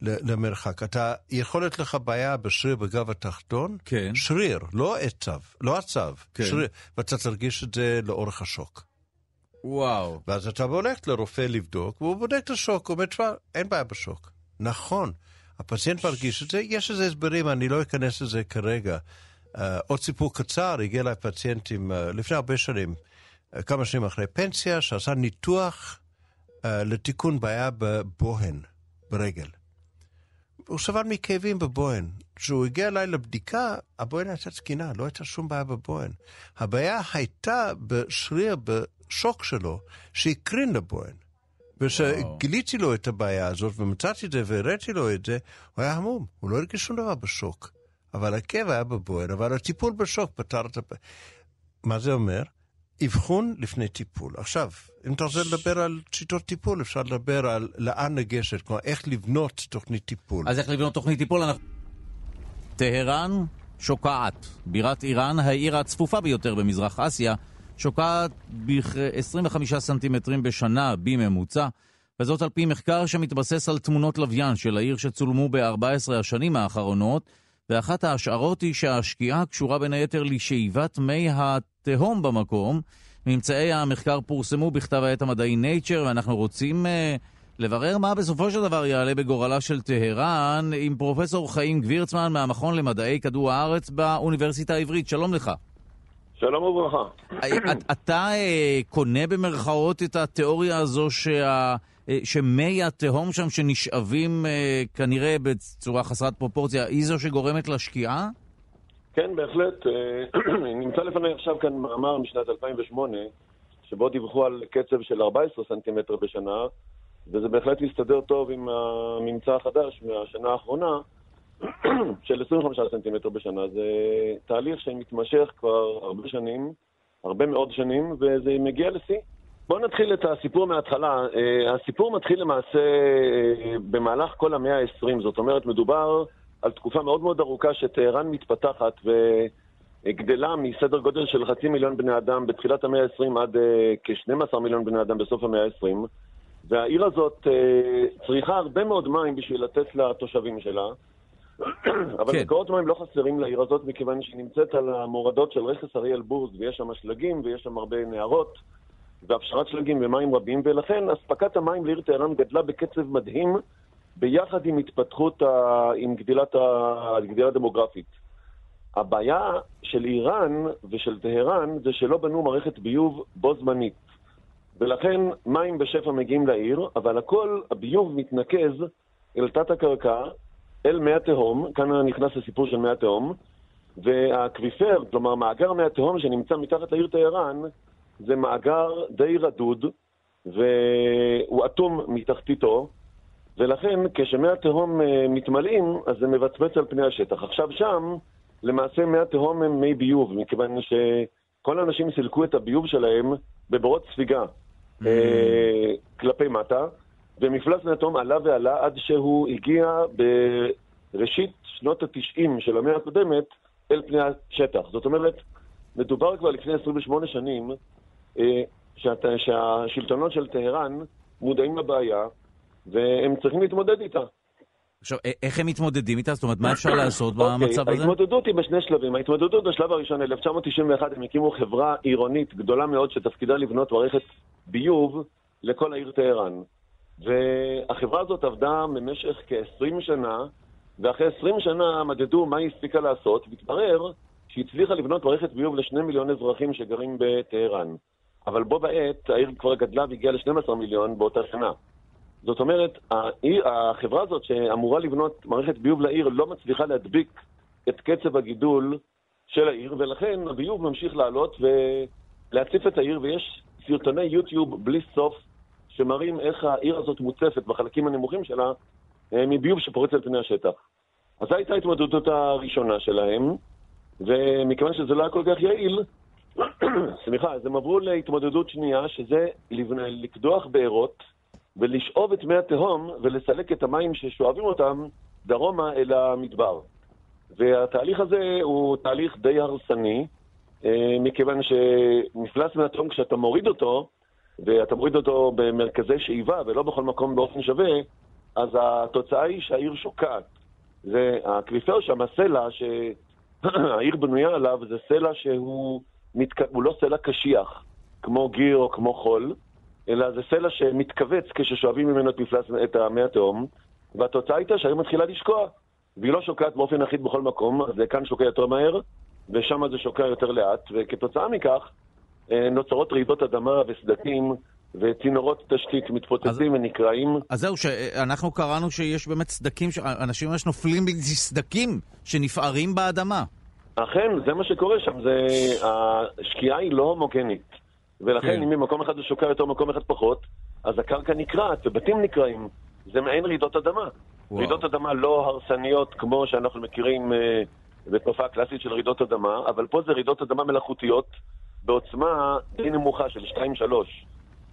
למרחק. אתה, יכול להיות לך בעיה בשריר בגב התחתון, כן. שריר, לא עצב, לא עצב, כן. שריר, ואתה תרגיש את זה לאורך השוק. וואו. ואז אתה הולך לרופא לבדוק, והוא בודק את השוק, הוא אומר, תשמע, אין בעיה בשוק. נכון, הפציינט מרגיש את זה, יש לזה הסברים, אני לא אכנס לזה כרגע. Uh, עוד סיפור קצר, הגיע אליי פציינט עם, uh, לפני הרבה שנים, uh, כמה שנים אחרי פנסיה, שעשה ניתוח uh, לתיקון בעיה בבוהן, ברגל. הוא סבל מכאבים בבוהן. כשהוא הגיע אליי לבדיקה, הבוהן הייתה תקינה, לא הייתה שום בעיה בבוהן. הבעיה הייתה בשריר, בשוק שלו, שהקרין לבוהן. וכשגיליתי לו את הבעיה הזאת ומצאתי את זה והראיתי לו את זה, הוא היה המום, הוא לא הרגיש שום דבר בשוק. אבל הכאב היה בבוהן, אבל הטיפול בשוק פתר את הבעיה. מה זה אומר? אבחון לפני טיפול. עכשיו, אם אתה רוצה לדבר על שיטות טיפול, אפשר לדבר על לאן לגשת, כלומר, איך לבנות תוכנית טיפול. אז איך לבנות תוכנית טיפול? אנחנו... טהרן שוקעת. בירת איראן, העיר הצפופה ביותר במזרח אסיה, שוקעת בכ-25 סנטימטרים בשנה בממוצע, וזאת על פי מחקר שמתבסס על תמונות לוויין של העיר שצולמו ב-14 השנים האחרונות, ואחת ההשערות היא שהשקיעה קשורה בין היתר לשאיבת מי התהום במקום. ממצאי המחקר פורסמו בכתב העת המדעי Nature, ואנחנו רוצים uh, לברר מה בסופו של דבר יעלה בגורלה של טהרן עם פרופסור חיים גבירצמן מהמכון למדעי כדור הארץ באוניברסיטה העברית. שלום לך. שלום וברכה. את- אתה אה, קונה במרכאות את התיאוריה הזו שה... אה, שמי התהום שם שנשאבים אה, כנראה בצורה חסרת פרופורציה היא זו שגורמת לשקיעה? כן, בהחלט. נמצא לפני עכשיו כאן מאמר משנת 2008, שבו דיווחו על קצב של 14 סנטימטר בשנה, וזה בהחלט מסתדר טוב עם הממצא החדש מהשנה האחרונה, של 25 סנטימטר בשנה. זה תהליך שמתמשך כבר הרבה שנים, הרבה מאוד שנים, וזה מגיע לשיא. בואו נתחיל את הסיפור מההתחלה. אה, הסיפור מתחיל למעשה אה, במהלך כל המאה ה-20, זאת אומרת, מדובר על תקופה מאוד מאוד ארוכה שטהרן מתפתחת וגדלה מסדר גודל של חצי מיליון בני אדם בתחילת המאה ה-20 עד אה, כ-12 מיליון בני אדם בסוף המאה ה-20. והעיר הזאת צריכה הרבה מאוד מים בשביל לתת לתושבים שלה. אבל כן. מקורות מים לא חסרים לעיר הזאת, מכיוון שהיא נמצאת על המורדות של רכס אריאל בורז, ויש שם שלגים, ויש שם הרבה נהרות, והפשרת שלגים ומים רבים, ולכן אספקת המים לעיר טהרן גדלה בקצב מדהים, ביחד עם התפתחות, ה... עם גדילת, ה... גדילה דמוגרפית. הבעיה של איראן ושל טהרן זה שלא בנו מערכת ביוב בו זמנית. ולכן מים בשפע מגיעים לעיר, אבל הכל, הביוב מתנקז אל תת הקרקע, אל מי התהום, כאן נכנס הסיפור של מי התהום, והאקוויפר, כלומר מאגר מי התהום שנמצא מתחת לעיר טהרן, זה מאגר די רדוד, והוא אטום מתחתיתו, ולכן כשמי התהום אה, מתמלאים, אז זה מבצבץ על פני השטח. עכשיו שם, למעשה מי התהום הם מי ביוב, מכיוון שכל האנשים סילקו את הביוב שלהם בבורות ספיגה אה, כלפי מטה, ומפלס התהום עלה ועלה עד שהוא הגיע בראשית שנות התשעים של המאה הקודמת אל פני השטח. זאת אומרת, מדובר כבר לפני 28 שנים אה, שהת- שהשלטונות של טהרן מודעים לבעיה והם צריכים להתמודד איתה. עכשיו, איך הם מתמודדים איתה? זאת אומרת, מה אפשר לעשות אוקיי, במצב הזה? ההתמודדות היא בשני שלבים. ההתמודדות בשלב הראשון, 1991, הם הקימו חברה עירונית גדולה מאוד שתפקידה לבנות מערכת ביוב לכל העיר טהרן. והחברה הזאת עבדה במשך כ-20 שנה, ואחרי 20 שנה מדדו מה היא הספיקה לעשות, והתברר שהיא הצליחה לבנות מערכת ביוב לשני מיליון אזרחים שגרים בטהרן. אבל בו בעת העיר כבר גדלה והגיעה ל-12 מיליון באותה שנה. זאת אומרת, העיר, החברה הזאת שאמורה לבנות מערכת ביוב לעיר לא מצליחה להדביק את קצב הגידול של העיר, ולכן הביוב ממשיך לעלות ולהציף את העיר, ויש סרטוני יוטיוב בלי סוף שמראים איך העיר הזאת מוצפת בחלקים הנמוכים שלה אה, מביוב שפורץ על פני השטח. אז זו הייתה ההתמודדות הראשונה שלהם, ומכיוון שזה לא היה כל כך יעיל, סליחה, אז הם עברו להתמודדות שנייה, שזה לקדוח בארות ולשאוב את מי התהום ולסלק את המים ששואבים אותם דרומה אל המדבר. והתהליך הזה הוא תהליך די הרסני, אה, מכיוון שמפלס מי התהום, כשאתה מוריד אותו, ואתה מוריד אותו במרכזי שאיבה ולא בכל מקום באופן שווה, אז התוצאה היא שהעיר שוקעת. זה האקוויפר שם, הסלע שהעיר בנויה עליו, זה סלע שהוא מתק... לא סלע קשיח, כמו גיר או כמו חול, אלא זה סלע שמתכווץ כששואבים ממנו את מפלס, את מי התהום, והתוצאה הייתה שהעיר מתחילה לשקוע. והיא לא שוקעת באופן אחיד בכל מקום, אז כאן שוקע יותר מהר, ושם זה שוקע יותר לאט, וכתוצאה מכך נוצרות רעידות אדמה וסדקים וצינורות תשתית מתפוצצים ונקרעים. אז זהו, שאנחנו קראנו שיש באמת סדקים, אנשים ממש נופלים בסדקים שנפערים באדמה. אכן, זה מה שקורה שם, זה... השקיעה היא לא הומוגנית. ולכן כן. אם ממקום אחד זה שוקע יותר, מקום אחד פחות, אז הקרקע נקרעת ובתים נקרעים. זה מעין רעידות אדמה. וואו. רעידות אדמה לא הרסניות כמו שאנחנו מכירים אה, בתופעה קלאסית של רעידות אדמה, אבל פה זה רעידות אדמה מלאכותיות בעוצמה די נמוכה של 2-3.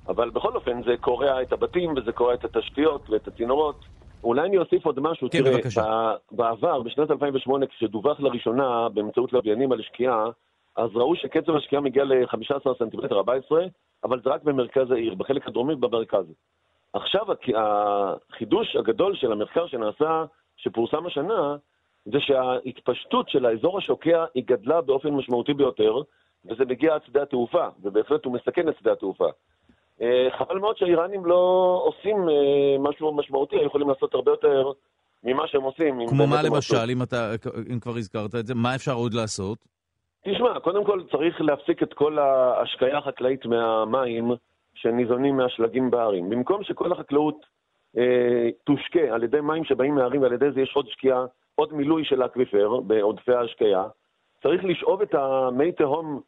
אבל בכל אופן זה קורע את הבתים וזה קורע את התשתיות ואת הצינורות. אולי אני אוסיף עוד משהו. כן, תראה, בבקשה. ב- בעבר, בשנת 2008, כשדווח לראשונה באמצעות לוויינים על שקיעה, אז ראו שקצב השקיעה מגיע ל-15 סנטימטר, 14, אבל זה רק במרכז העיר, בחלק הדרומי במרכז. עכשיו החידוש הגדול של המחקר שנעשה, שפורסם השנה, זה שההתפשטות של האזור השוקע היא גדלה באופן משמעותי ביותר, וזה מגיע עד שדה התעופה, ובהחלט הוא מסכן את שדה התעופה. אה, חבל מאוד שהאיראנים לא עושים אה, משהו משמעותי, היו יכולים לעשות הרבה יותר ממה שהם עושים. כמו מה הם למשל. אם אתה, אם כבר הזכרת את זה, מה אפשר עוד לעשות? תשמע, קודם כל צריך להפסיק את כל ההשקיה החקלאית מהמים שניזונים מהשלגים בהרים. במקום שכל החקלאות אה, תושקה על ידי מים שבאים מההרים ועל ידי זה יש עוד שקיעה, עוד מילוי של האקוויפר בעודפי ההשקיה, צריך לשאוב את המי תהום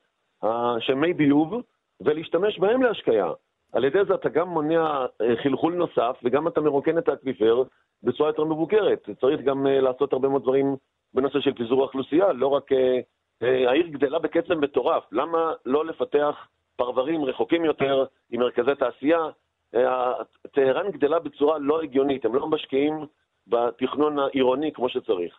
שהם מי ביוב ולהשתמש בהם להשקיה. על ידי זה אתה גם מונע אה, חלחול נוסף וגם אתה מרוקן את האקוויפר בצורה יותר מבוקרת. צריך גם אה, לעשות הרבה מאוד דברים בנושא של פיזור האוכלוסייה, לא רק... אה, אה, העיר גדלה בקצב מטורף, למה לא לפתח פרברים רחוקים יותר עם מרכזי תעשייה? אה, טהרן גדלה בצורה לא הגיונית, הם לא משקיעים בתכנון העירוני כמו שצריך.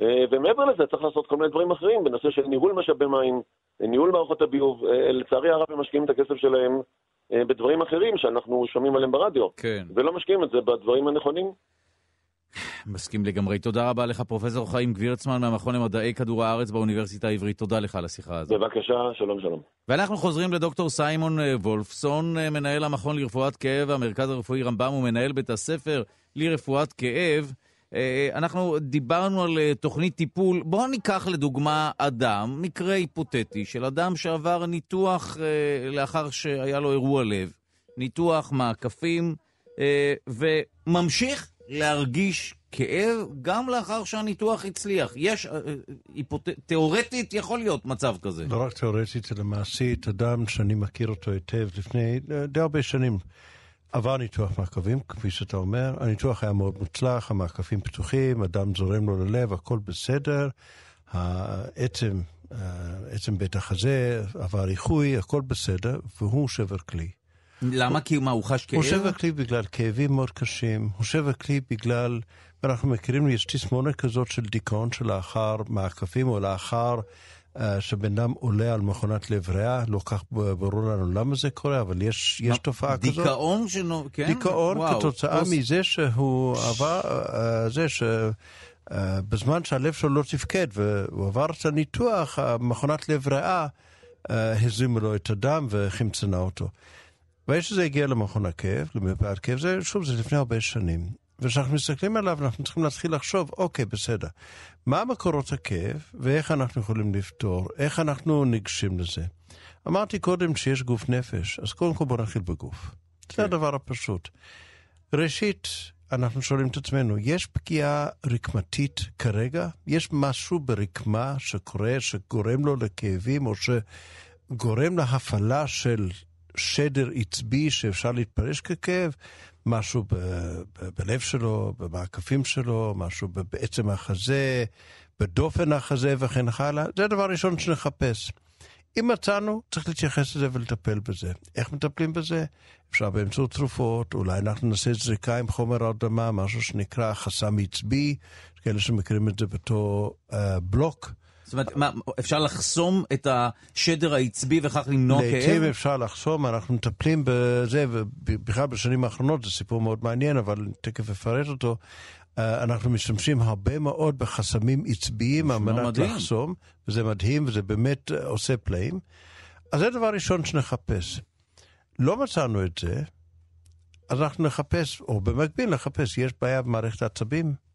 אה, ומעבר לזה צריך לעשות כל מיני דברים אחרים בנושא של ניהול משאבי מים, ניהול מערכות הביוב. אה, לצערי הרב הם משקיעים את הכסף שלהם אה, בדברים אחרים שאנחנו שומעים עליהם ברדיו. כן. ולא משקיעים את זה בדברים הנכונים. מסכים לגמרי. תודה רבה לך, פרופסור חיים גבירצמן מהמכון למדעי כדור הארץ באוניברסיטה העברית. תודה לך על השיחה הזאת. בבקשה, שלום שלום. ואנחנו חוזרים לדוקטור סיימון אה, וולפסון, מנהל המכון לרפואת כאב, המרכז הרפואי רמב"ם ומנהל בית הספר לרפואת כאב. אה, אנחנו דיברנו על תוכנית טיפול. בואו ניקח לדוגמה אדם, מקרה היפותטי של אדם שעבר ניתוח לאחר שהיה לו אירוע לב. ניתוח מעקפים, וממשיך להרגיש כאב גם לאחר שהניתוח הצליח. יש, אה, אה, היפות... תיאורטית יכול להיות מצב כזה. לא רק תיאורטית, אלא מעשית, אדם שאני מכיר אותו היטב לפני אה, די הרבה שנים. עבר ניתוח מעקבים, כפי שאתה אומר, הניתוח היה מאוד מוצלח, המעקבים פתוחים, אדם זורם לו ללב, הכל בסדר, העצם, עצם בית החזה עבר איחוי, הכל בסדר, והוא שבר כלי. למה? כי מה, הוא חש כאב? הוא שבר כלי בגלל כאבים מאוד קשים, הוא שבר כלי בגלל, ואנחנו מכירים, יש תסמונת כזאת של דיכאון שלאחר מעקפים או לאחר שבן אדם עולה על מכונת לב ריאה, לא כך ברור לנו למה זה קורה, אבל יש, יש תופעה דיכאון כזאת. דיכאון שנו, כן? דיכאון וואו, כתוצאה פוס... מזה שהוא עבר, uh, זה ש... Uh, בזמן שהלב שלו לא תפקד והוא עבר את הניתוח, מכונת לב ריאה הזרימה לו את הדם וחמצנה אותו. והאיש שזה הגיע למכון הכאב, למרפאת כאב, זה, שוב, זה לפני הרבה שנים. וכשאנחנו מסתכלים עליו, אנחנו צריכים להתחיל לחשוב, אוקיי, בסדר, מה מקורות הכאב, ואיך אנחנו יכולים לפתור, איך אנחנו ניגשים לזה. אמרתי קודם שיש גוף נפש, אז קודם כל בואו נתחיל בגוף. כן. זה הדבר הפשוט. ראשית, אנחנו שואלים את עצמנו, יש פגיעה רקמתית כרגע? יש משהו ברקמה שקורה, שגורם לו לכאבים, או שגורם להפעלה של שדר עצבי שאפשר להתפרש ככאב, משהו ב, ב, בלב שלו, במעקפים שלו, משהו בעצם החזה, בדופן החזה וכן הלאה. זה הדבר הראשון שנחפש. אם מצאנו, צריך להתייחס לזה ולטפל בזה. איך מטפלים בזה? אפשר באמצעות תרופות, אולי אנחנו נעשה זריקה עם חומר הרדמה, משהו שנקרא חסם עצבי, כאלה שמכירים את זה בתור uh, בלוק. זאת אומרת, מה, אפשר לחסום את השדר העצבי וכך למנוע כאב? לעתים אפשר לחסום, אנחנו מטפלים בזה, ובכלל בשנים האחרונות, זה סיפור מאוד מעניין, אבל תכף אפרט אותו. אה, אנחנו משתמשים הרבה מאוד בחסמים עצביים על מנת מדהים. לחסום, וזה מדהים וזה באמת אה, עושה פלאים. אז זה דבר ראשון שנחפש. לא מצאנו את זה, אז אנחנו נחפש, או במקביל נחפש, יש בעיה במערכת העצבים?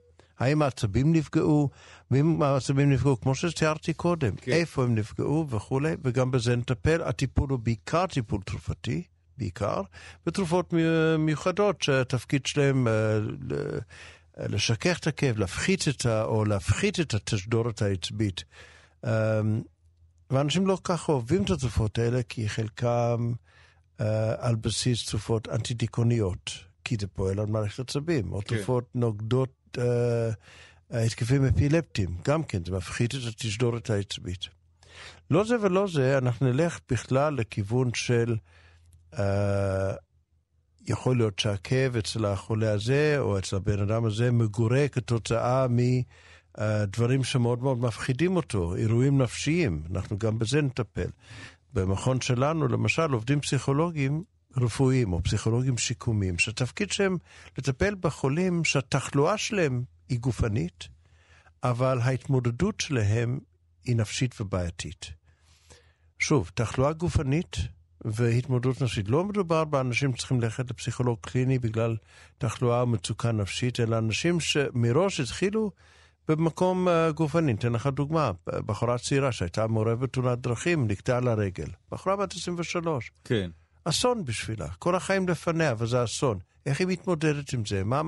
האם העצבים נפגעו, ואם העצבים נפגעו, כמו שתיארתי קודם, כן. איפה הם נפגעו וכולי, וגם בזה נטפל. הטיפול הוא בעיקר טיפול תרופתי, בעיקר, ותרופות מיוחדות שהתפקיד שלהם אה, לשכך את הכאב, להפחית את ה... או להפחית את התשדורת העצבית. אמ, ואנשים לא כך אוהבים את התרופות האלה, כי חלקם uh, על בסיס תרופות אנטי-דיכאוניות, כי זה פועל על מערכת עצבים, או כן. תרופות נוגדות התקפים אפילפטיים, גם כן, זה מפחית את התשדורת העצבית. לא זה ולא זה, אנחנו נלך בכלל לכיוון של... Uh, יכול להיות שהכאב אצל החולה הזה, או אצל הבן אדם הזה, מגורה כתוצאה מדברים שמאוד מאוד מפחידים אותו, אירועים נפשיים, אנחנו גם בזה נטפל. במכון שלנו, למשל, עובדים פסיכולוגים רפואיים או פסיכולוגים שיקומיים, שהתפקיד שלהם לטפל בחולים שהתחלואה שלהם היא גופנית, אבל ההתמודדות שלהם היא נפשית ובעייתית. שוב, תחלואה גופנית והתמודדות נפשית. לא מדובר באנשים שצריכים ללכת לפסיכולוג קליני בגלל תחלואה ומצוקה נפשית, אלא אנשים שמראש התחילו במקום uh, גופני. ניתן לך דוגמה, בחורה צעירה שהייתה מעורבת בתאונת דרכים, נקטעה על הרגל. בחורה בת 23. כן. אסון בשבילה, כל החיים לפניה, וזה אסון. איך היא מתמודדת עם זה? מה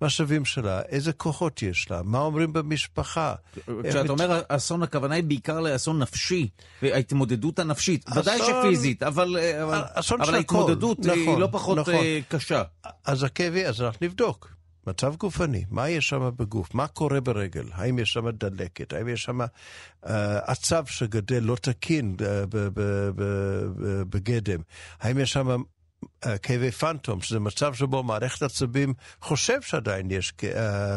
המשאבים שלה? איזה כוחות יש לה? מה אומרים במשפחה? כשאת מת... אומר אסון, הכוונה היא בעיקר לאסון נפשי, ההתמודדות הנפשית. אסון... ודאי שפיזית, אבל, אבל, אבל ההתמודדות נכון, היא לא פחות נכון. קשה. אז הכאבי, אז אנחנו נבדוק. מצב גופני, מה יש שם בגוף? מה קורה ברגל? האם יש שם דלקת? האם יש שם uh, עצב שגדל לא תקין בגדם? האם יש שם uh, כאבי פנטום, שזה מצב שבו מערכת עצבים חושב שעדיין יש uh,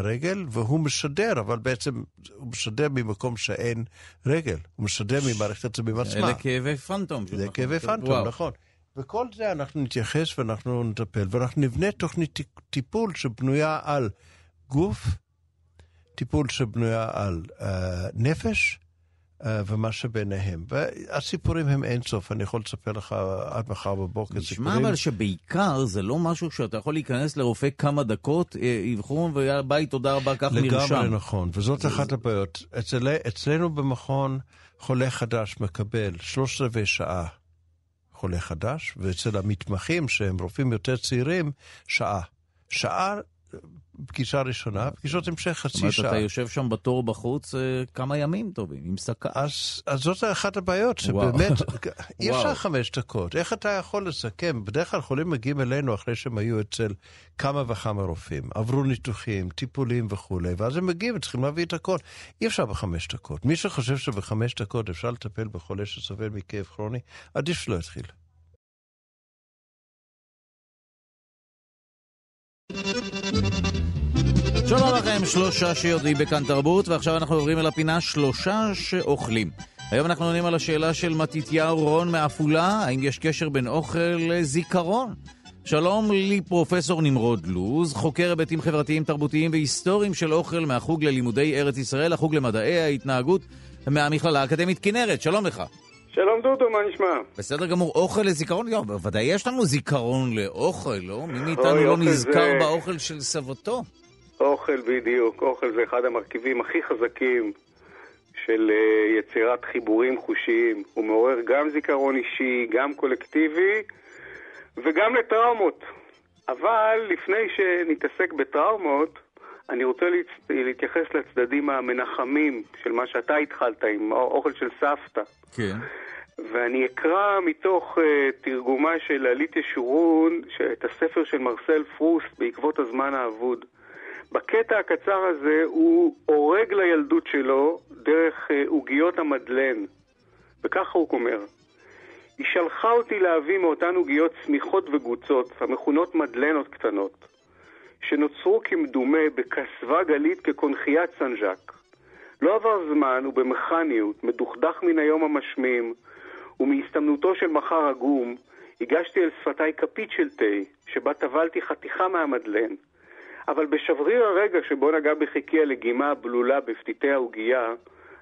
רגל, והוא משדר, אבל בעצם הוא משדר ממקום שאין רגל. הוא משדר ממערכת עצבים עצמה. אלה כאבי פנטום. זה כאבי פנטום, נכון. וכל זה אנחנו נתייחס ואנחנו נטפל, ואנחנו נבנה תוכנית טיפול שבנויה על גוף, טיפול שבנויה על uh, נפש, uh, ומה שביניהם. והסיפורים הם אינסוף, אני יכול לספר לך עד מחר בבוקר סיפורים. נשמע אבל שבעיקר זה לא משהו שאתה יכול להיכנס לרופא כמה דקות, אה, אבחון ויאללה ביי, תודה רבה, קח מרשם. לגמרי נכון, וזאת זה אחת. הבעיות. אצל, אצלנו במכון חולה חדש מקבל שלושת רבעי שעה חולה חדש, ואצל המתמחים שהם רופאים יותר צעירים, שעה. שעה פגישה ראשונה, פגישות המשך חצי שעה. זאת אומרת, אתה יושב שם בתור בחוץ אה, כמה ימים טובים, עם סכה. אז, אז זאת אחת הבעיות, שבאמת, אי אפשר חמש דקות. איך אתה יכול לסכם? בדרך כלל חולים מגיעים אלינו אחרי שהם היו אצל כמה וכמה רופאים, עברו ניתוחים, טיפולים וכולי, ואז הם מגיעים וצריכים להביא את הכל. אי אפשר בחמש דקות. מי שחושב שבחמש דקות אפשר לטפל בחולה שסובל מכאב כרוני, עדיף שלא יתחיל. שלום לכם, שלושה שיודעים בכאן תרבות, ועכשיו אנחנו עוברים אל הפינה שלושה שאוכלים. היום אנחנו עונים על השאלה של מתתיהו רון מעפולה, האם יש קשר בין אוכל לזיכרון? שלום לי פרופסור נמרוד לוז, חוקר היבטים חברתיים, תרבותיים והיסטוריים של אוכל מהחוג ללימודי ארץ ישראל, החוג למדעי ההתנהגות מהמכללה האקדמית כנרת, שלום לך. שלום דודו, מה נשמע? בסדר גמור, אוכל לזיכרון? לא, בוודאי יש לנו זיכרון לאוכל, לא? מי מאיתנו לא נזכר זה... באוכל של סבתו? אוכל בדיוק, אוכל זה אחד המרכיבים הכי חזקים של uh, יצירת חיבורים חושיים. הוא מעורר גם זיכרון אישי, גם קולקטיבי וגם לטראומות. אבל לפני שנתעסק בטראומות, אני רוצה להתייחס לצדדים המנחמים של מה שאתה התחלת עם אוכל של סבתא. כן. ואני אקרא מתוך uh, תרגומה של עלית ישורון, את הספר של מרסל פרוסט בעקבות הזמן האבוד. בקטע הקצר הזה הוא הורג לילדות שלו דרך uh, עוגיות המדלן. וככה הוא אומר: היא שלחה אותי להביא מאותן עוגיות צמיחות וגוצות, המכונות מדלנות קטנות, שנוצרו כמדומה בכסבה גלית כקונכיית סנג'ק. לא עבר זמן ובמכניות, מדוכדך מן היום המשמים, ומהסתמנותו של מחר עגום, הגשתי אל שפתיי כפית של תה, שבה טבלתי חתיכה מהמדלן. אבל בשבריר הרגע שבו נגע בחיקי הלגימה הבלולה בפתיתי העוגייה,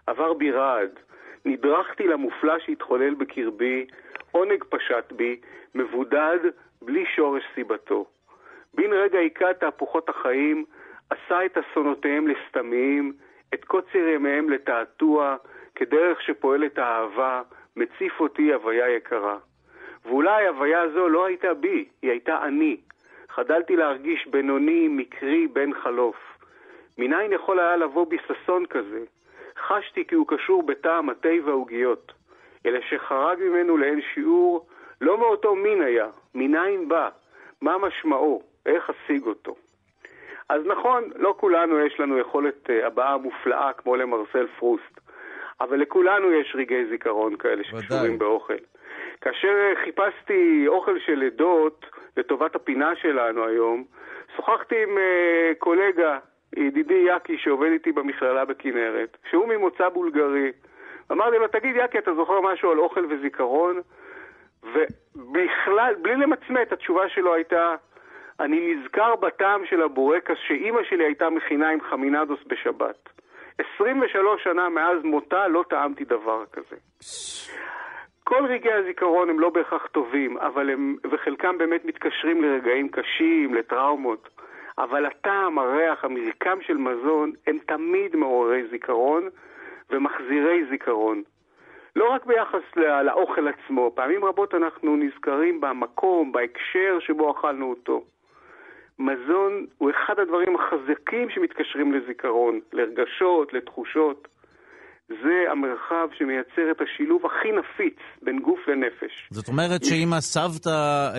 עבר בי רעד. נדרכתי למופלא שהתחולל בקרבי, עונג פשט בי, מבודד, בלי שורש סיבתו. בן רגע היכה תהפוכות החיים, עשה את אסונותיהם לסתמיים, את קוצר ימיהם לתעתוע, כדרך שפועלת האהבה, מציף אותי הוויה יקרה. ואולי הוויה זו לא הייתה בי, היא הייתה אני. חדלתי להרגיש בינוני, מקרי, בן חלוף. מניין יכול היה לבוא בי ששון כזה? חשתי כי הוא קשור בטעם התה והעוגיות. אלא שחרג ממנו לאין שיעור, לא מאותו מין היה, מניין בא, מה משמעו, איך אשיג אותו. אז נכון, לא כולנו יש לנו יכולת uh, הבעה מופלאה כמו למרסל פרוסט, אבל לכולנו יש רגעי זיכרון כאלה שקשורים באוכל. כאשר uh, חיפשתי אוכל של עדות לטובת הפינה שלנו היום, שוחחתי עם uh, קולגה, ידידי יאקי, שעובד איתי במכללה בכנרת, שהוא ממוצא בולגרי. אמרתי לו, תגיד יאקי, אתה זוכר משהו על אוכל וזיכרון? ובכלל, בלי למצמץ, התשובה שלו הייתה, אני נזכר בטעם של הבורקס שאימא שלי הייתה מכינה עם חמינדוס בשבת. 23 שנה מאז מותה לא טעמתי דבר כזה. כל רגעי הזיכרון הם לא בהכרח טובים, אבל הם, וחלקם באמת מתקשרים לרגעים קשים, לטראומות, אבל הטעם, הריח, המרקם של מזון הם תמיד מעוררי זיכרון ומחזירי זיכרון. לא רק ביחס לא, לאוכל עצמו, פעמים רבות אנחנו נזכרים במקום, בהקשר שבו אכלנו אותו. מזון הוא אחד הדברים החזקים שמתקשרים לזיכרון, לרגשות, לתחושות. זה המרחב שמייצר את השילוב הכי נפיץ בין גוף לנפש. זאת אומרת שאם הסבתא,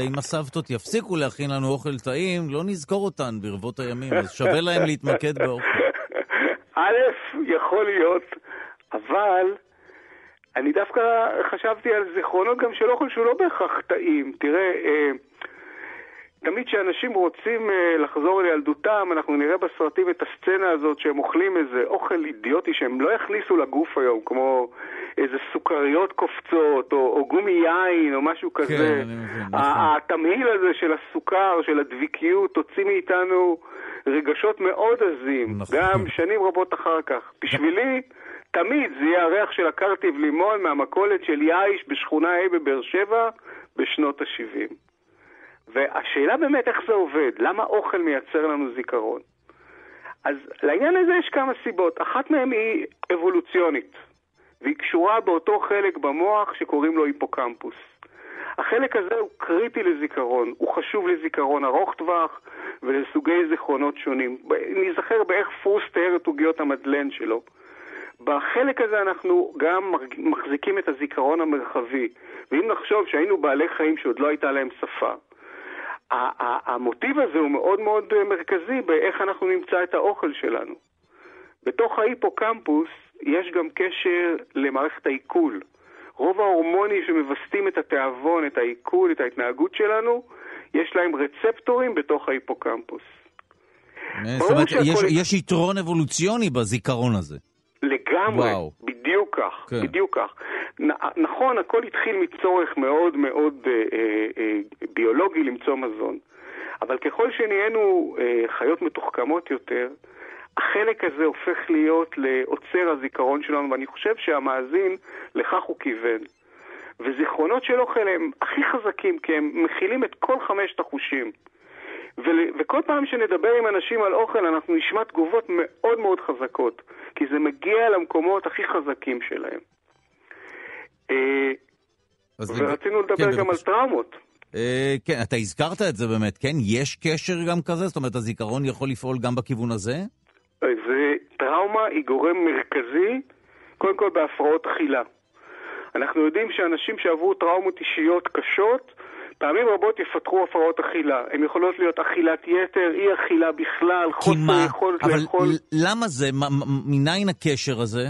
אם הסבתות יפסיקו להכין לנו אוכל טעים, לא נזכור אותן ברבות הימים, אז שווה להם להתמקד באוכל. א', יכול להיות, אבל אני דווקא חשבתי על זיכרונות גם של אוכל שהוא לא בהכרח טעים. תראה, אה, תמיד כשאנשים רוצים uh, לחזור לילדותם, אנחנו נראה בסרטים את הסצנה הזאת שהם אוכלים איזה אוכל אידיוטי שהם לא יכניסו לגוף היום, כמו איזה סוכריות קופצות, או, או גומי יין, או משהו כזה. כן, אני מבין, נכון. התמהיל הזה של הסוכר, של הדביקיות, הוציא מאיתנו רגשות מאוד עזים, נכון. גם שנים רבות אחר כך. בשבילי, תמיד זה יהיה הריח של הקרטיב לימון מהמכולת של יאיש בשכונה ה' בבאר שבע בשנות ה-70. והשאלה באמת איך זה עובד, למה אוכל מייצר לנו זיכרון? אז לעניין הזה יש כמה סיבות. אחת מהן היא אבולוציונית, והיא קשורה באותו חלק במוח שקוראים לו היפוקמפוס. החלק הזה הוא קריטי לזיכרון, הוא חשוב לזיכרון ארוך טווח ולסוגי זיכרונות שונים. ניזכר באיך פרוס תיאר את עוגיות המדלן שלו. בחלק הזה אנחנו גם מחזיקים את הזיכרון המרחבי, ואם נחשוב שהיינו בעלי חיים שעוד לא הייתה להם שפה, המוטיב הזה הוא מאוד מאוד מרכזי באיך אנחנו נמצא את האוכל שלנו. בתוך ההיפוקמפוס יש גם קשר למערכת העיכול. רוב ההורמונים שמווסתים את התיאבון, את העיכול, את ההתנהגות שלנו, יש להם רצפטורים בתוך ההיפוקמפוס. זאת אומרת, יש, יש יתרון אבולוציוני בזיכרון הזה. לגמרי, וואו. בדיוק כך, כן. בדיוק כך. נכון, הכל התחיל מצורך מאוד מאוד אה, אה, אה, ביולוגי למצוא מזון, אבל ככל שנהיינו אה, חיות מתוחכמות יותר, החלק הזה הופך להיות לעוצר הזיכרון שלנו, ואני חושב שהמאזין לכך הוא כיוון. וזיכרונות של אוכל הם הכי חזקים, כי הם מכילים את כל חמשת החושים. ול- וכל פעם שנדבר עם אנשים על אוכל, אנחנו נשמע תגובות מאוד מאוד חזקות, כי זה מגיע למקומות הכי חזקים שלהם. אה, ורצינו לדבר כן, גם על. טראומות. אה, כן, אתה הזכרת את זה באמת, כן? יש קשר גם כזה? זאת אומרת, הזיכרון יכול לפעול גם בכיוון הזה? זה טראומה היא גורם מרכזי, קודם כל בהפרעות אכילה. אנחנו יודעים שאנשים שעברו טראומות אישיות קשות, פעמים רבות יפתחו הפרעות אכילה. הן יכולות להיות אכילת יתר, אי אכילה בכלל, חוסר? יכולת אבל לאכול. ל- למה זה? מניין הקשר הזה?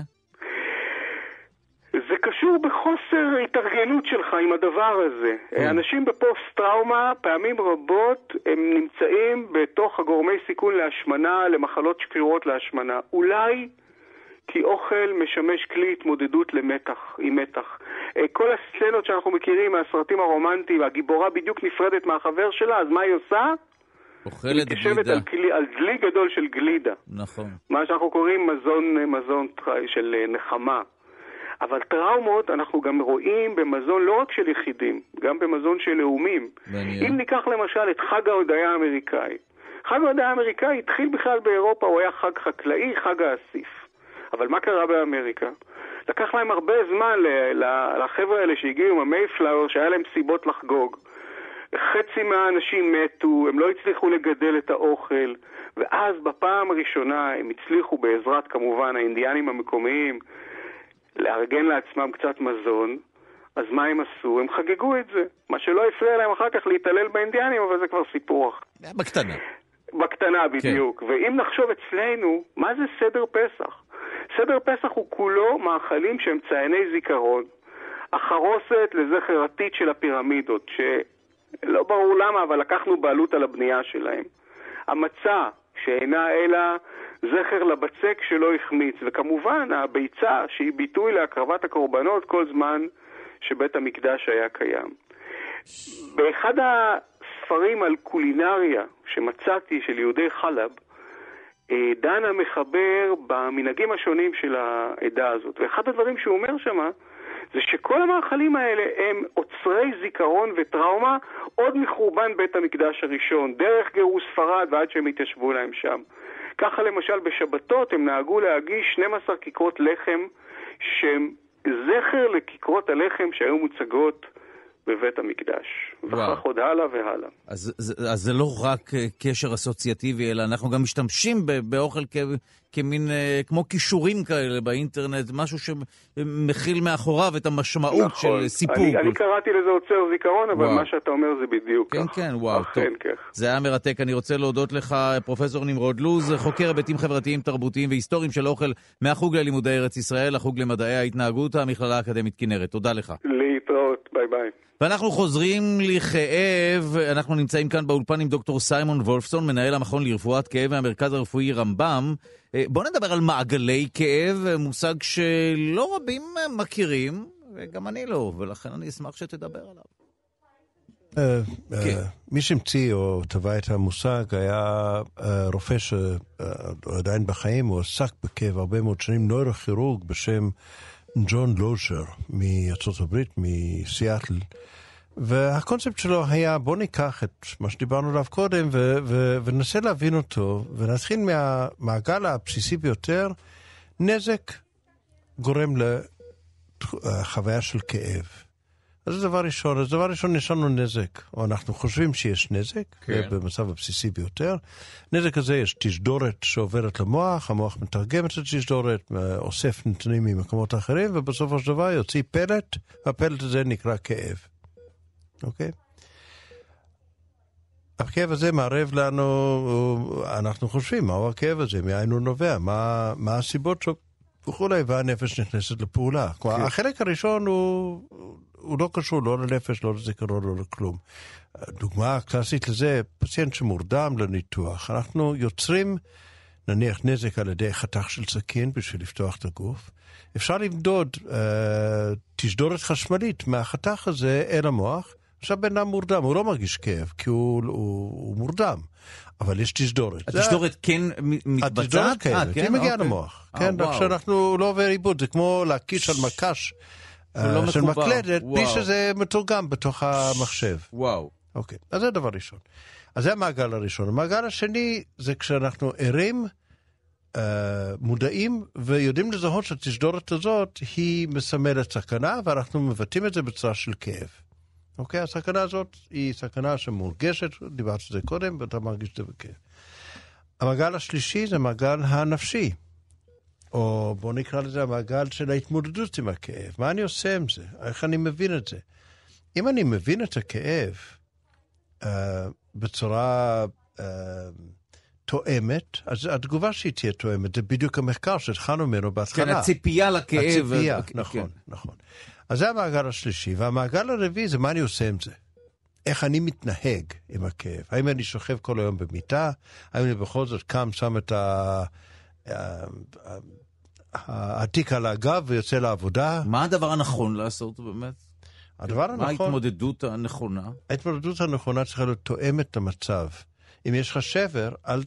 קשור בחוסר התארגנות שלך עם הדבר הזה. כן. אנשים בפוסט-טראומה, פעמים רבות הם נמצאים בתוך הגורמי סיכון להשמנה, למחלות שקשורות להשמנה. אולי כי אוכל משמש כלי התמודדות למתח, עם מתח. אה, כל הסצנות שאנחנו מכירים מהסרטים הרומנטיים, הגיבורה בדיוק נפרדת מהחבר שלה, אז מה היא עושה? אוכלת היא מתיישבת גלידה. על, כלי, על דלי גדול של גלידה. נכון. מה שאנחנו קוראים מזון, מזון טר- של אה, נחמה. אבל טראומות אנחנו גם רואים במזון לא רק של יחידים, גם במזון של לאומים. מעניין. אם ניקח למשל את חג ההודיה האמריקאי. חג ההודיה האמריקאי התחיל בכלל באירופה, הוא היה חג חקלאי, חג האסיף. אבל מה קרה באמריקה? לקח להם הרבה זמן לחבר'ה האלה שהגיעו עם המייפלאואר, שהיה להם סיבות לחגוג. חצי מהאנשים מתו, הם לא הצליחו לגדל את האוכל, ואז בפעם הראשונה הם הצליחו בעזרת כמובן האינדיאנים המקומיים לארגן לעצמם קצת מזון, אז מה הם עשו? הם חגגו את זה. מה שלא הפריע להם אחר כך להתעלל באינדיאנים, אבל זה כבר סיפור אחר. בקטנה. בקטנה בדיוק. כן. ואם נחשוב אצלנו, מה זה סדר פסח? סדר פסח הוא כולו מאכלים שהם צייני זיכרון. החרוסת לזכר עתיד של הפירמידות, שלא ברור למה, אבל לקחנו בעלות על הבנייה שלהם. המצה, שאינה אלא זכר לבצק שלא החמיץ, וכמובן הביצה, שהיא ביטוי להקרבת הקורבנות כל זמן שבית המקדש היה קיים. באחד הספרים על קולינריה שמצאתי של יהודי חלב, אה, דן המחבר במנהגים השונים של העדה הזאת. ואחד הדברים שהוא אומר שמה, זה שכל המאכלים האלה הם אוצרי זיכרון וטראומה עוד מחורבן בית המקדש הראשון, דרך גירוש ספרד ועד שהם התיישבו להם שם. ככה למשל בשבתות הם נהגו להגיש 12 כיכרות לחם שהם זכר לכיכרות הלחם שהיו מוצגות בבית המקדש. וואו. וכך עוד הלאה והלאה. אז, אז, אז זה לא רק אה, קשר אסוציאטיבי, אלא אנחנו גם משתמשים ב- באוכל כ, כמין, אה, כמו קישורים כאלה באינטרנט, משהו שמכיל מאחוריו את המשמעות של סיפור. נכון. אני, אני קראתי לזה עוצר זיכרון, אבל וואו. מה שאתה אומר זה בדיוק כן, כך. כן, וואו, טוב. אכן כך. זה היה מרתק. אני רוצה להודות לך, פרופסור נמרוד לוז, חוקר היבטים חברתיים, תרבותיים והיסטוריים של אוכל מהחוג ללימודי ארץ ישראל, החוג למדעי ההתנהגות, המכללה האקדמית כנרת. תודה לך. להתראות, ביי ביי. ואנחנו חוזרים לכאב, אנחנו נמצאים כאן באולפן עם דוקטור סיימון וולפסון, מנהל המכון לרפואת כאב מהמרכז הרפואי רמב"ם. אה, בואו נדבר על מעגלי כאב, מושג שלא רבים מכירים, וגם אני לא, ולכן אני אשמח שתדבר עליו. אה, אה, מי שהמציא או טבע את המושג היה רופא שעדיין בחיים, הוא עסק בכאב הרבה מאוד שנים, נוירוכירורג בשם ג'ון לושר מארצות הברית, מסיאטל. והקונספט שלו היה, בוא ניקח את מה שדיברנו עליו קודם ו- ו- וננסה להבין אותו, ונתחיל מהמעגל הבסיסי ביותר, נזק גורם לחוויה של כאב. אז זה דבר ראשון. אז דבר ראשון, יש לנו נזק, או אנחנו חושבים שיש נזק, כן. במצב הבסיסי ביותר. נזק הזה, יש תשדורת שעוברת למוח, המוח מתרגם את התשדורת, אוסף נתונים ממקומות אחרים, ובסופו של דבר יוציא פלט, והפלט הזה נקרא כאב. אוקיי? הכאב הזה מערב לנו, אנחנו חושבים, מהו הכאב הזה, מאין הוא נובע, מה, מה הסיבות שלו וכולי, והנפש נכנסת לפעולה. כן. החלק הראשון הוא, הוא לא קשור לא לנפש, לא לזיכרון, לא לכלום. דוגמה קלאסית לזה, פציינט שמורדם לניתוח. אנחנו יוצרים, נניח, נזק על ידי חתך של סכין בשביל לפתוח את הגוף. אפשר למדוד אה, תשדורת חשמלית מהחתך הזה אל המוח. עכשיו בן אדם מורדם, הוא לא מרגיש כאב, כי הוא, הוא, הוא מורדם, אבל יש תשדורת. התשדורת כן מתבצעת? התשדורת כן, אה, כן? היא מגיעה אוקיי. למוח. אה, כן, רק שאנחנו לא עובר עיבוד, זה כמו להקיש על מקש אה, לא של מקלדת, בלי שזה מתורגם בתוך המחשב. וואו. אוקיי, אז זה דבר ראשון. אז זה המעגל הראשון. המעגל השני זה כשאנחנו ערים, מודעים ויודעים לזהות שהתשדורת הזאת היא מסמלת סכנה, ואנחנו מבטאים את זה בצורה של כאב. אוקיי? הסכנה הזאת היא סכנה שמורגשת, דיברתי על זה קודם, ואתה מרגיש את זה בכאב. המעגל השלישי זה המעגל הנפשי, או בואו נקרא לזה המעגל של ההתמודדות עם הכאב. מה אני עושה עם זה? איך אני מבין את זה? אם אני מבין את הכאב uh, בצורה uh, תואמת, אז התגובה שהיא תהיה תואמת, זה בדיוק המחקר שהתחלנו ממנו בהתחלה. כן, הציפייה לכאב. הציפייה, כן. נכון, נכון. אז זה המעגל השלישי, והמעגל הרביעי זה מה אני עושה עם זה. איך אני מתנהג עם הכאב. האם אני שוכב כל היום במיטה? האם אני בכל זאת קם, שם את ה... התיק על הגב ויוצא לעבודה? מה הדבר הנכון לעשות באמת? הדבר הנכון... מה ההתמודדות הנכונה? ההתמודדות הנכונה צריכה להיות תואמת את המצב. אם יש לך שבר, אל...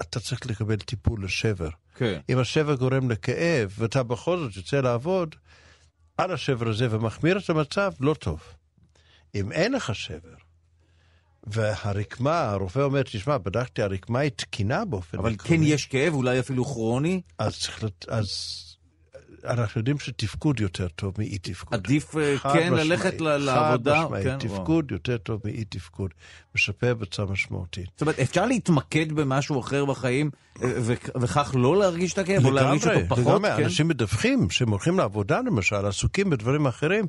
אתה צריך לקבל טיפול לשבר. כן. אם השבר גורם לכאב ואתה בכל זאת יוצא לעבוד, על השבר הזה ומחמיר את המצב, לא טוב. אם אין לך שבר, והרקמה, הרופא אומר, תשמע, בדקתי, הרקמה היא תקינה באופן אבל. כן יש כאב, אולי אפילו כרוני? אז אז אנחנו יודעים שתפקוד יותר טוב מאי תפקוד. עדיף אה, כן משמעית, ללכת לעבודה. חד משמעית, כן, תפקוד וואו. יותר טוב מאי תפקוד, משפר בצורה משמעותית. זאת אומרת, אפשר להתמקד במשהו אחר בחיים אה, וכך לא להרגיש את הכאב, או להרגיש אותו פחות? לגמרי, כן? אנשים מדווחים שהם הולכים לעבודה למשל, עסוקים בדברים אחרים,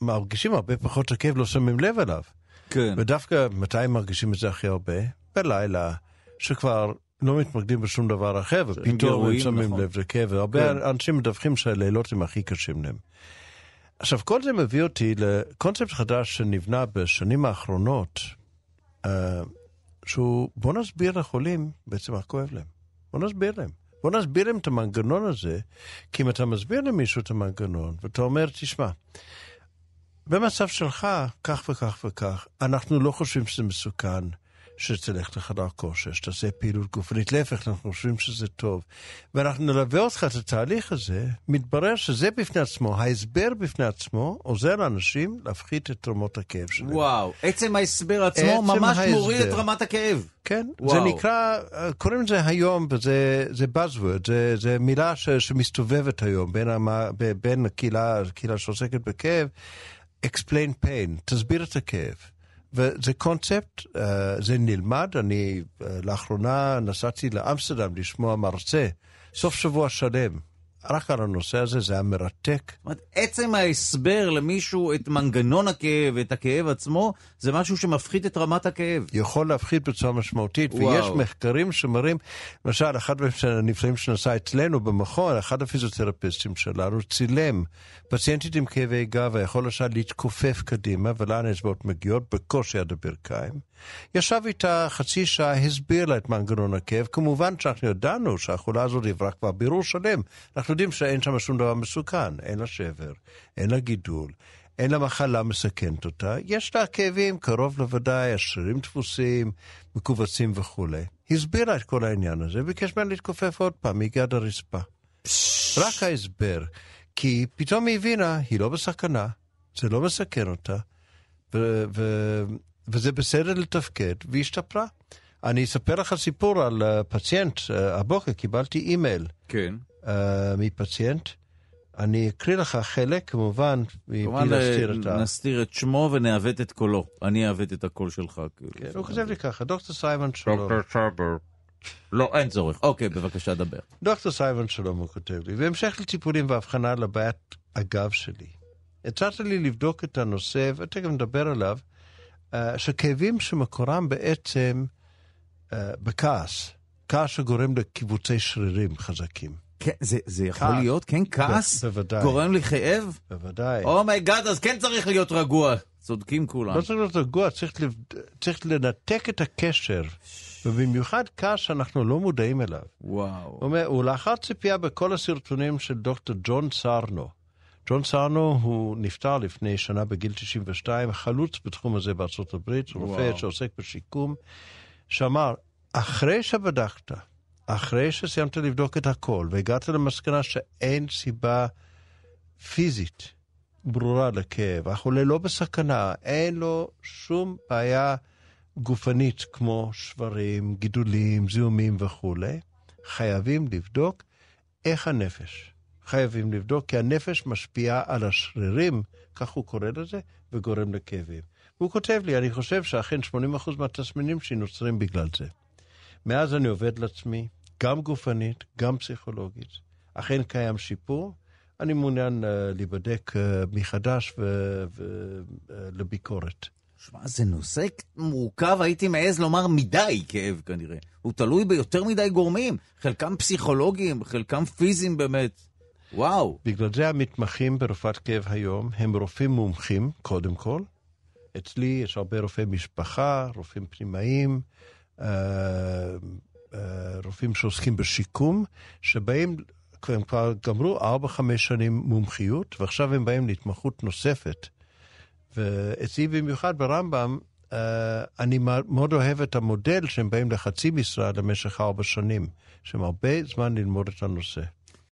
מרגישים הרבה פחות הכאב, לא שמים לב אליו. כן. ודווקא מתי מרגישים את זה הכי הרבה? בלילה, שכבר לא מתמקדים בשום דבר אחר, ופתאום הם שמים נכון. לב לכאב, והרבה כן. אנשים מדווחים שהלילות הם הכי קשים להם. עכשיו, כל זה מביא אותי לקונספט חדש שנבנה בשנים האחרונות, uh, שהוא, בוא נסביר לחולים בעצם מה כואב להם. בוא נסביר להם. בוא נסביר להם את המנגנון הזה, כי אם אתה מסביר למישהו את המנגנון, ואתה אומר, תשמע, במצב שלך, כך וכך וכך, אנחנו לא חושבים שזה מסוכן. שתלך לחדר כושר, שתעשה פעילות גופנית, להפך, אנחנו חושבים שזה טוב. ואנחנו נלווה אותך את התהליך הזה, מתברר שזה בפני עצמו, ההסבר בפני עצמו, עוזר לאנשים להפחית את רמות הכאב שלהם. וואו, עצם ההסבר עצמו עצם ממש ההסבר. מוריד את רמת הכאב. כן, וואו. זה נקרא, קוראים לזה היום, וזה זה buzzword, זה, זה מילה ש, שמסתובבת היום בין, המה, בין הקהילה, הקהילה שעוסקת בכאב, explain pain, תסביר את הכאב. וזה קונספט, uh, זה נלמד. אני uh, לאחרונה נסעתי לאמסטרדם לשמוע מרצה, סוף שבוע שלם, רק על הנושא הזה, זה היה מרתק. זאת אומרת, עצם ההסבר למישהו את מנגנון הכאב, את הכאב עצמו, זה משהו שמפחית את רמת הכאב. יכול להפחית בצורה משמעותית, וואו. ויש מחקרים שמראים, למשל, אחד הנפלאים שנעשה אצלנו במכון, אחד הפיזיותרפיסטים שלנו צילם פציינטית עם כאבי גב, היכול למשל להתכופף קדימה, ולאן האצבעות מגיעות, בקושי עד הברכיים. ישב איתה חצי שעה, הסביר לה את מנגנון הכאב. כמובן שאנחנו ידענו שהחולה הזאת עברה כבר בירור שלם. אנחנו יודעים שאין שם שום דבר מסוכן, אין לה שבר, אין לה גידול. אין לה מחלה מסכנת אותה, יש לה כאבים, קרוב לוודאי, השרירים דפוסים, מכווצים וכולי. הסבירה את כל העניין הזה, ביקש ממנה להתכופף עוד פעם, היא עד הרצפה. רק ההסבר, כי פתאום היא הבינה, היא לא בסכנה, זה לא מסכן אותה, ו- ו- וזה בסדר לתפקד, והיא השתפרה. אני אספר לך סיפור על uh, פציינט, uh, הבוקר קיבלתי אימייל כן. uh, מפציינט. אני אקריא לך חלק, כמובן, מבלי כמובן להסתיר את ה... נסתיר את שמו ונעוות את קולו. אני אעוות את הקול שלך. כן, הוא כותב לי ככה, דוקטור סיימון שלום. סבר. לא, אין צורך. אוקיי, בבקשה, דבר. דוקטור סיימון שלום, הוא כותב לי, בהמשך לטיפולים והבחנה לבעיית הגב שלי, הצעת לי לבדוק את הנושא, ותכף נדבר עליו, אה, שכאבים שמקורם בעצם אה, בכעס, כעס שגורם לקיבוצי שרירים חזקים. כן, זה, זה יכול כעס. להיות? כן, כעס? ב- בוודאי. גורם לי כאב? בוודאי. oh my god, אז כן צריך להיות רגוע. צודקים כולם. לא צריך להיות רגוע, צריך, לב... צריך לנתק את הקשר, ובמיוחד כעס שאנחנו לא מודעים אליו. וואו. הוא אומר, ולאחר ציפייה בכל הסרטונים של דוקטור ג'ון סארנו. ג'ון סארנו הוא נפטר לפני שנה בגיל 92, חלוץ בתחום הזה בארצות הברית, רופא וואו. שעוסק בשיקום, שאמר, אחרי שבדקת, אחרי שסיימת לבדוק את הכל, והגעת למסקנה שאין סיבה פיזית ברורה לכאב, החולה לא בסכנה, אין לו שום בעיה גופנית כמו שברים, גידולים, זיהומים וכולי, חייבים לבדוק איך הנפש. חייבים לבדוק, כי הנפש משפיעה על השרירים, כך הוא קורא לזה, וגורם לכאבים. והוא כותב לי, אני חושב שאכן 80% מהתסמינים שלי נוצרים בגלל זה. מאז אני עובד לעצמי, גם גופנית, גם פסיכולוגית. אכן קיים שיפור, אני מעוניין uh, להיבדק uh, מחדש ולביקורת. שמע, זה נושא מורכב, הייתי מעז לומר מדי כאב כנראה. הוא תלוי ביותר מדי גורמים, חלקם פסיכולוגיים, חלקם פיזיים באמת. וואו. בגלל זה המתמחים ברפואת כאב היום הם רופאים מומחים, קודם כל. אצלי יש הרבה רופאי משפחה, רופאים פנימאים, אה, אה, רופאים שעוסקים בשיקום, שבאים, הם כבר גמרו 4-5 שנים מומחיות, ועכשיו הם באים להתמחות נוספת. ואצלי במיוחד ברמב"ם, אה, אני מאוד אוהב את המודל שהם באים לחצי משרה למשך ארבע שנים, שהם הרבה זמן ללמוד את הנושא.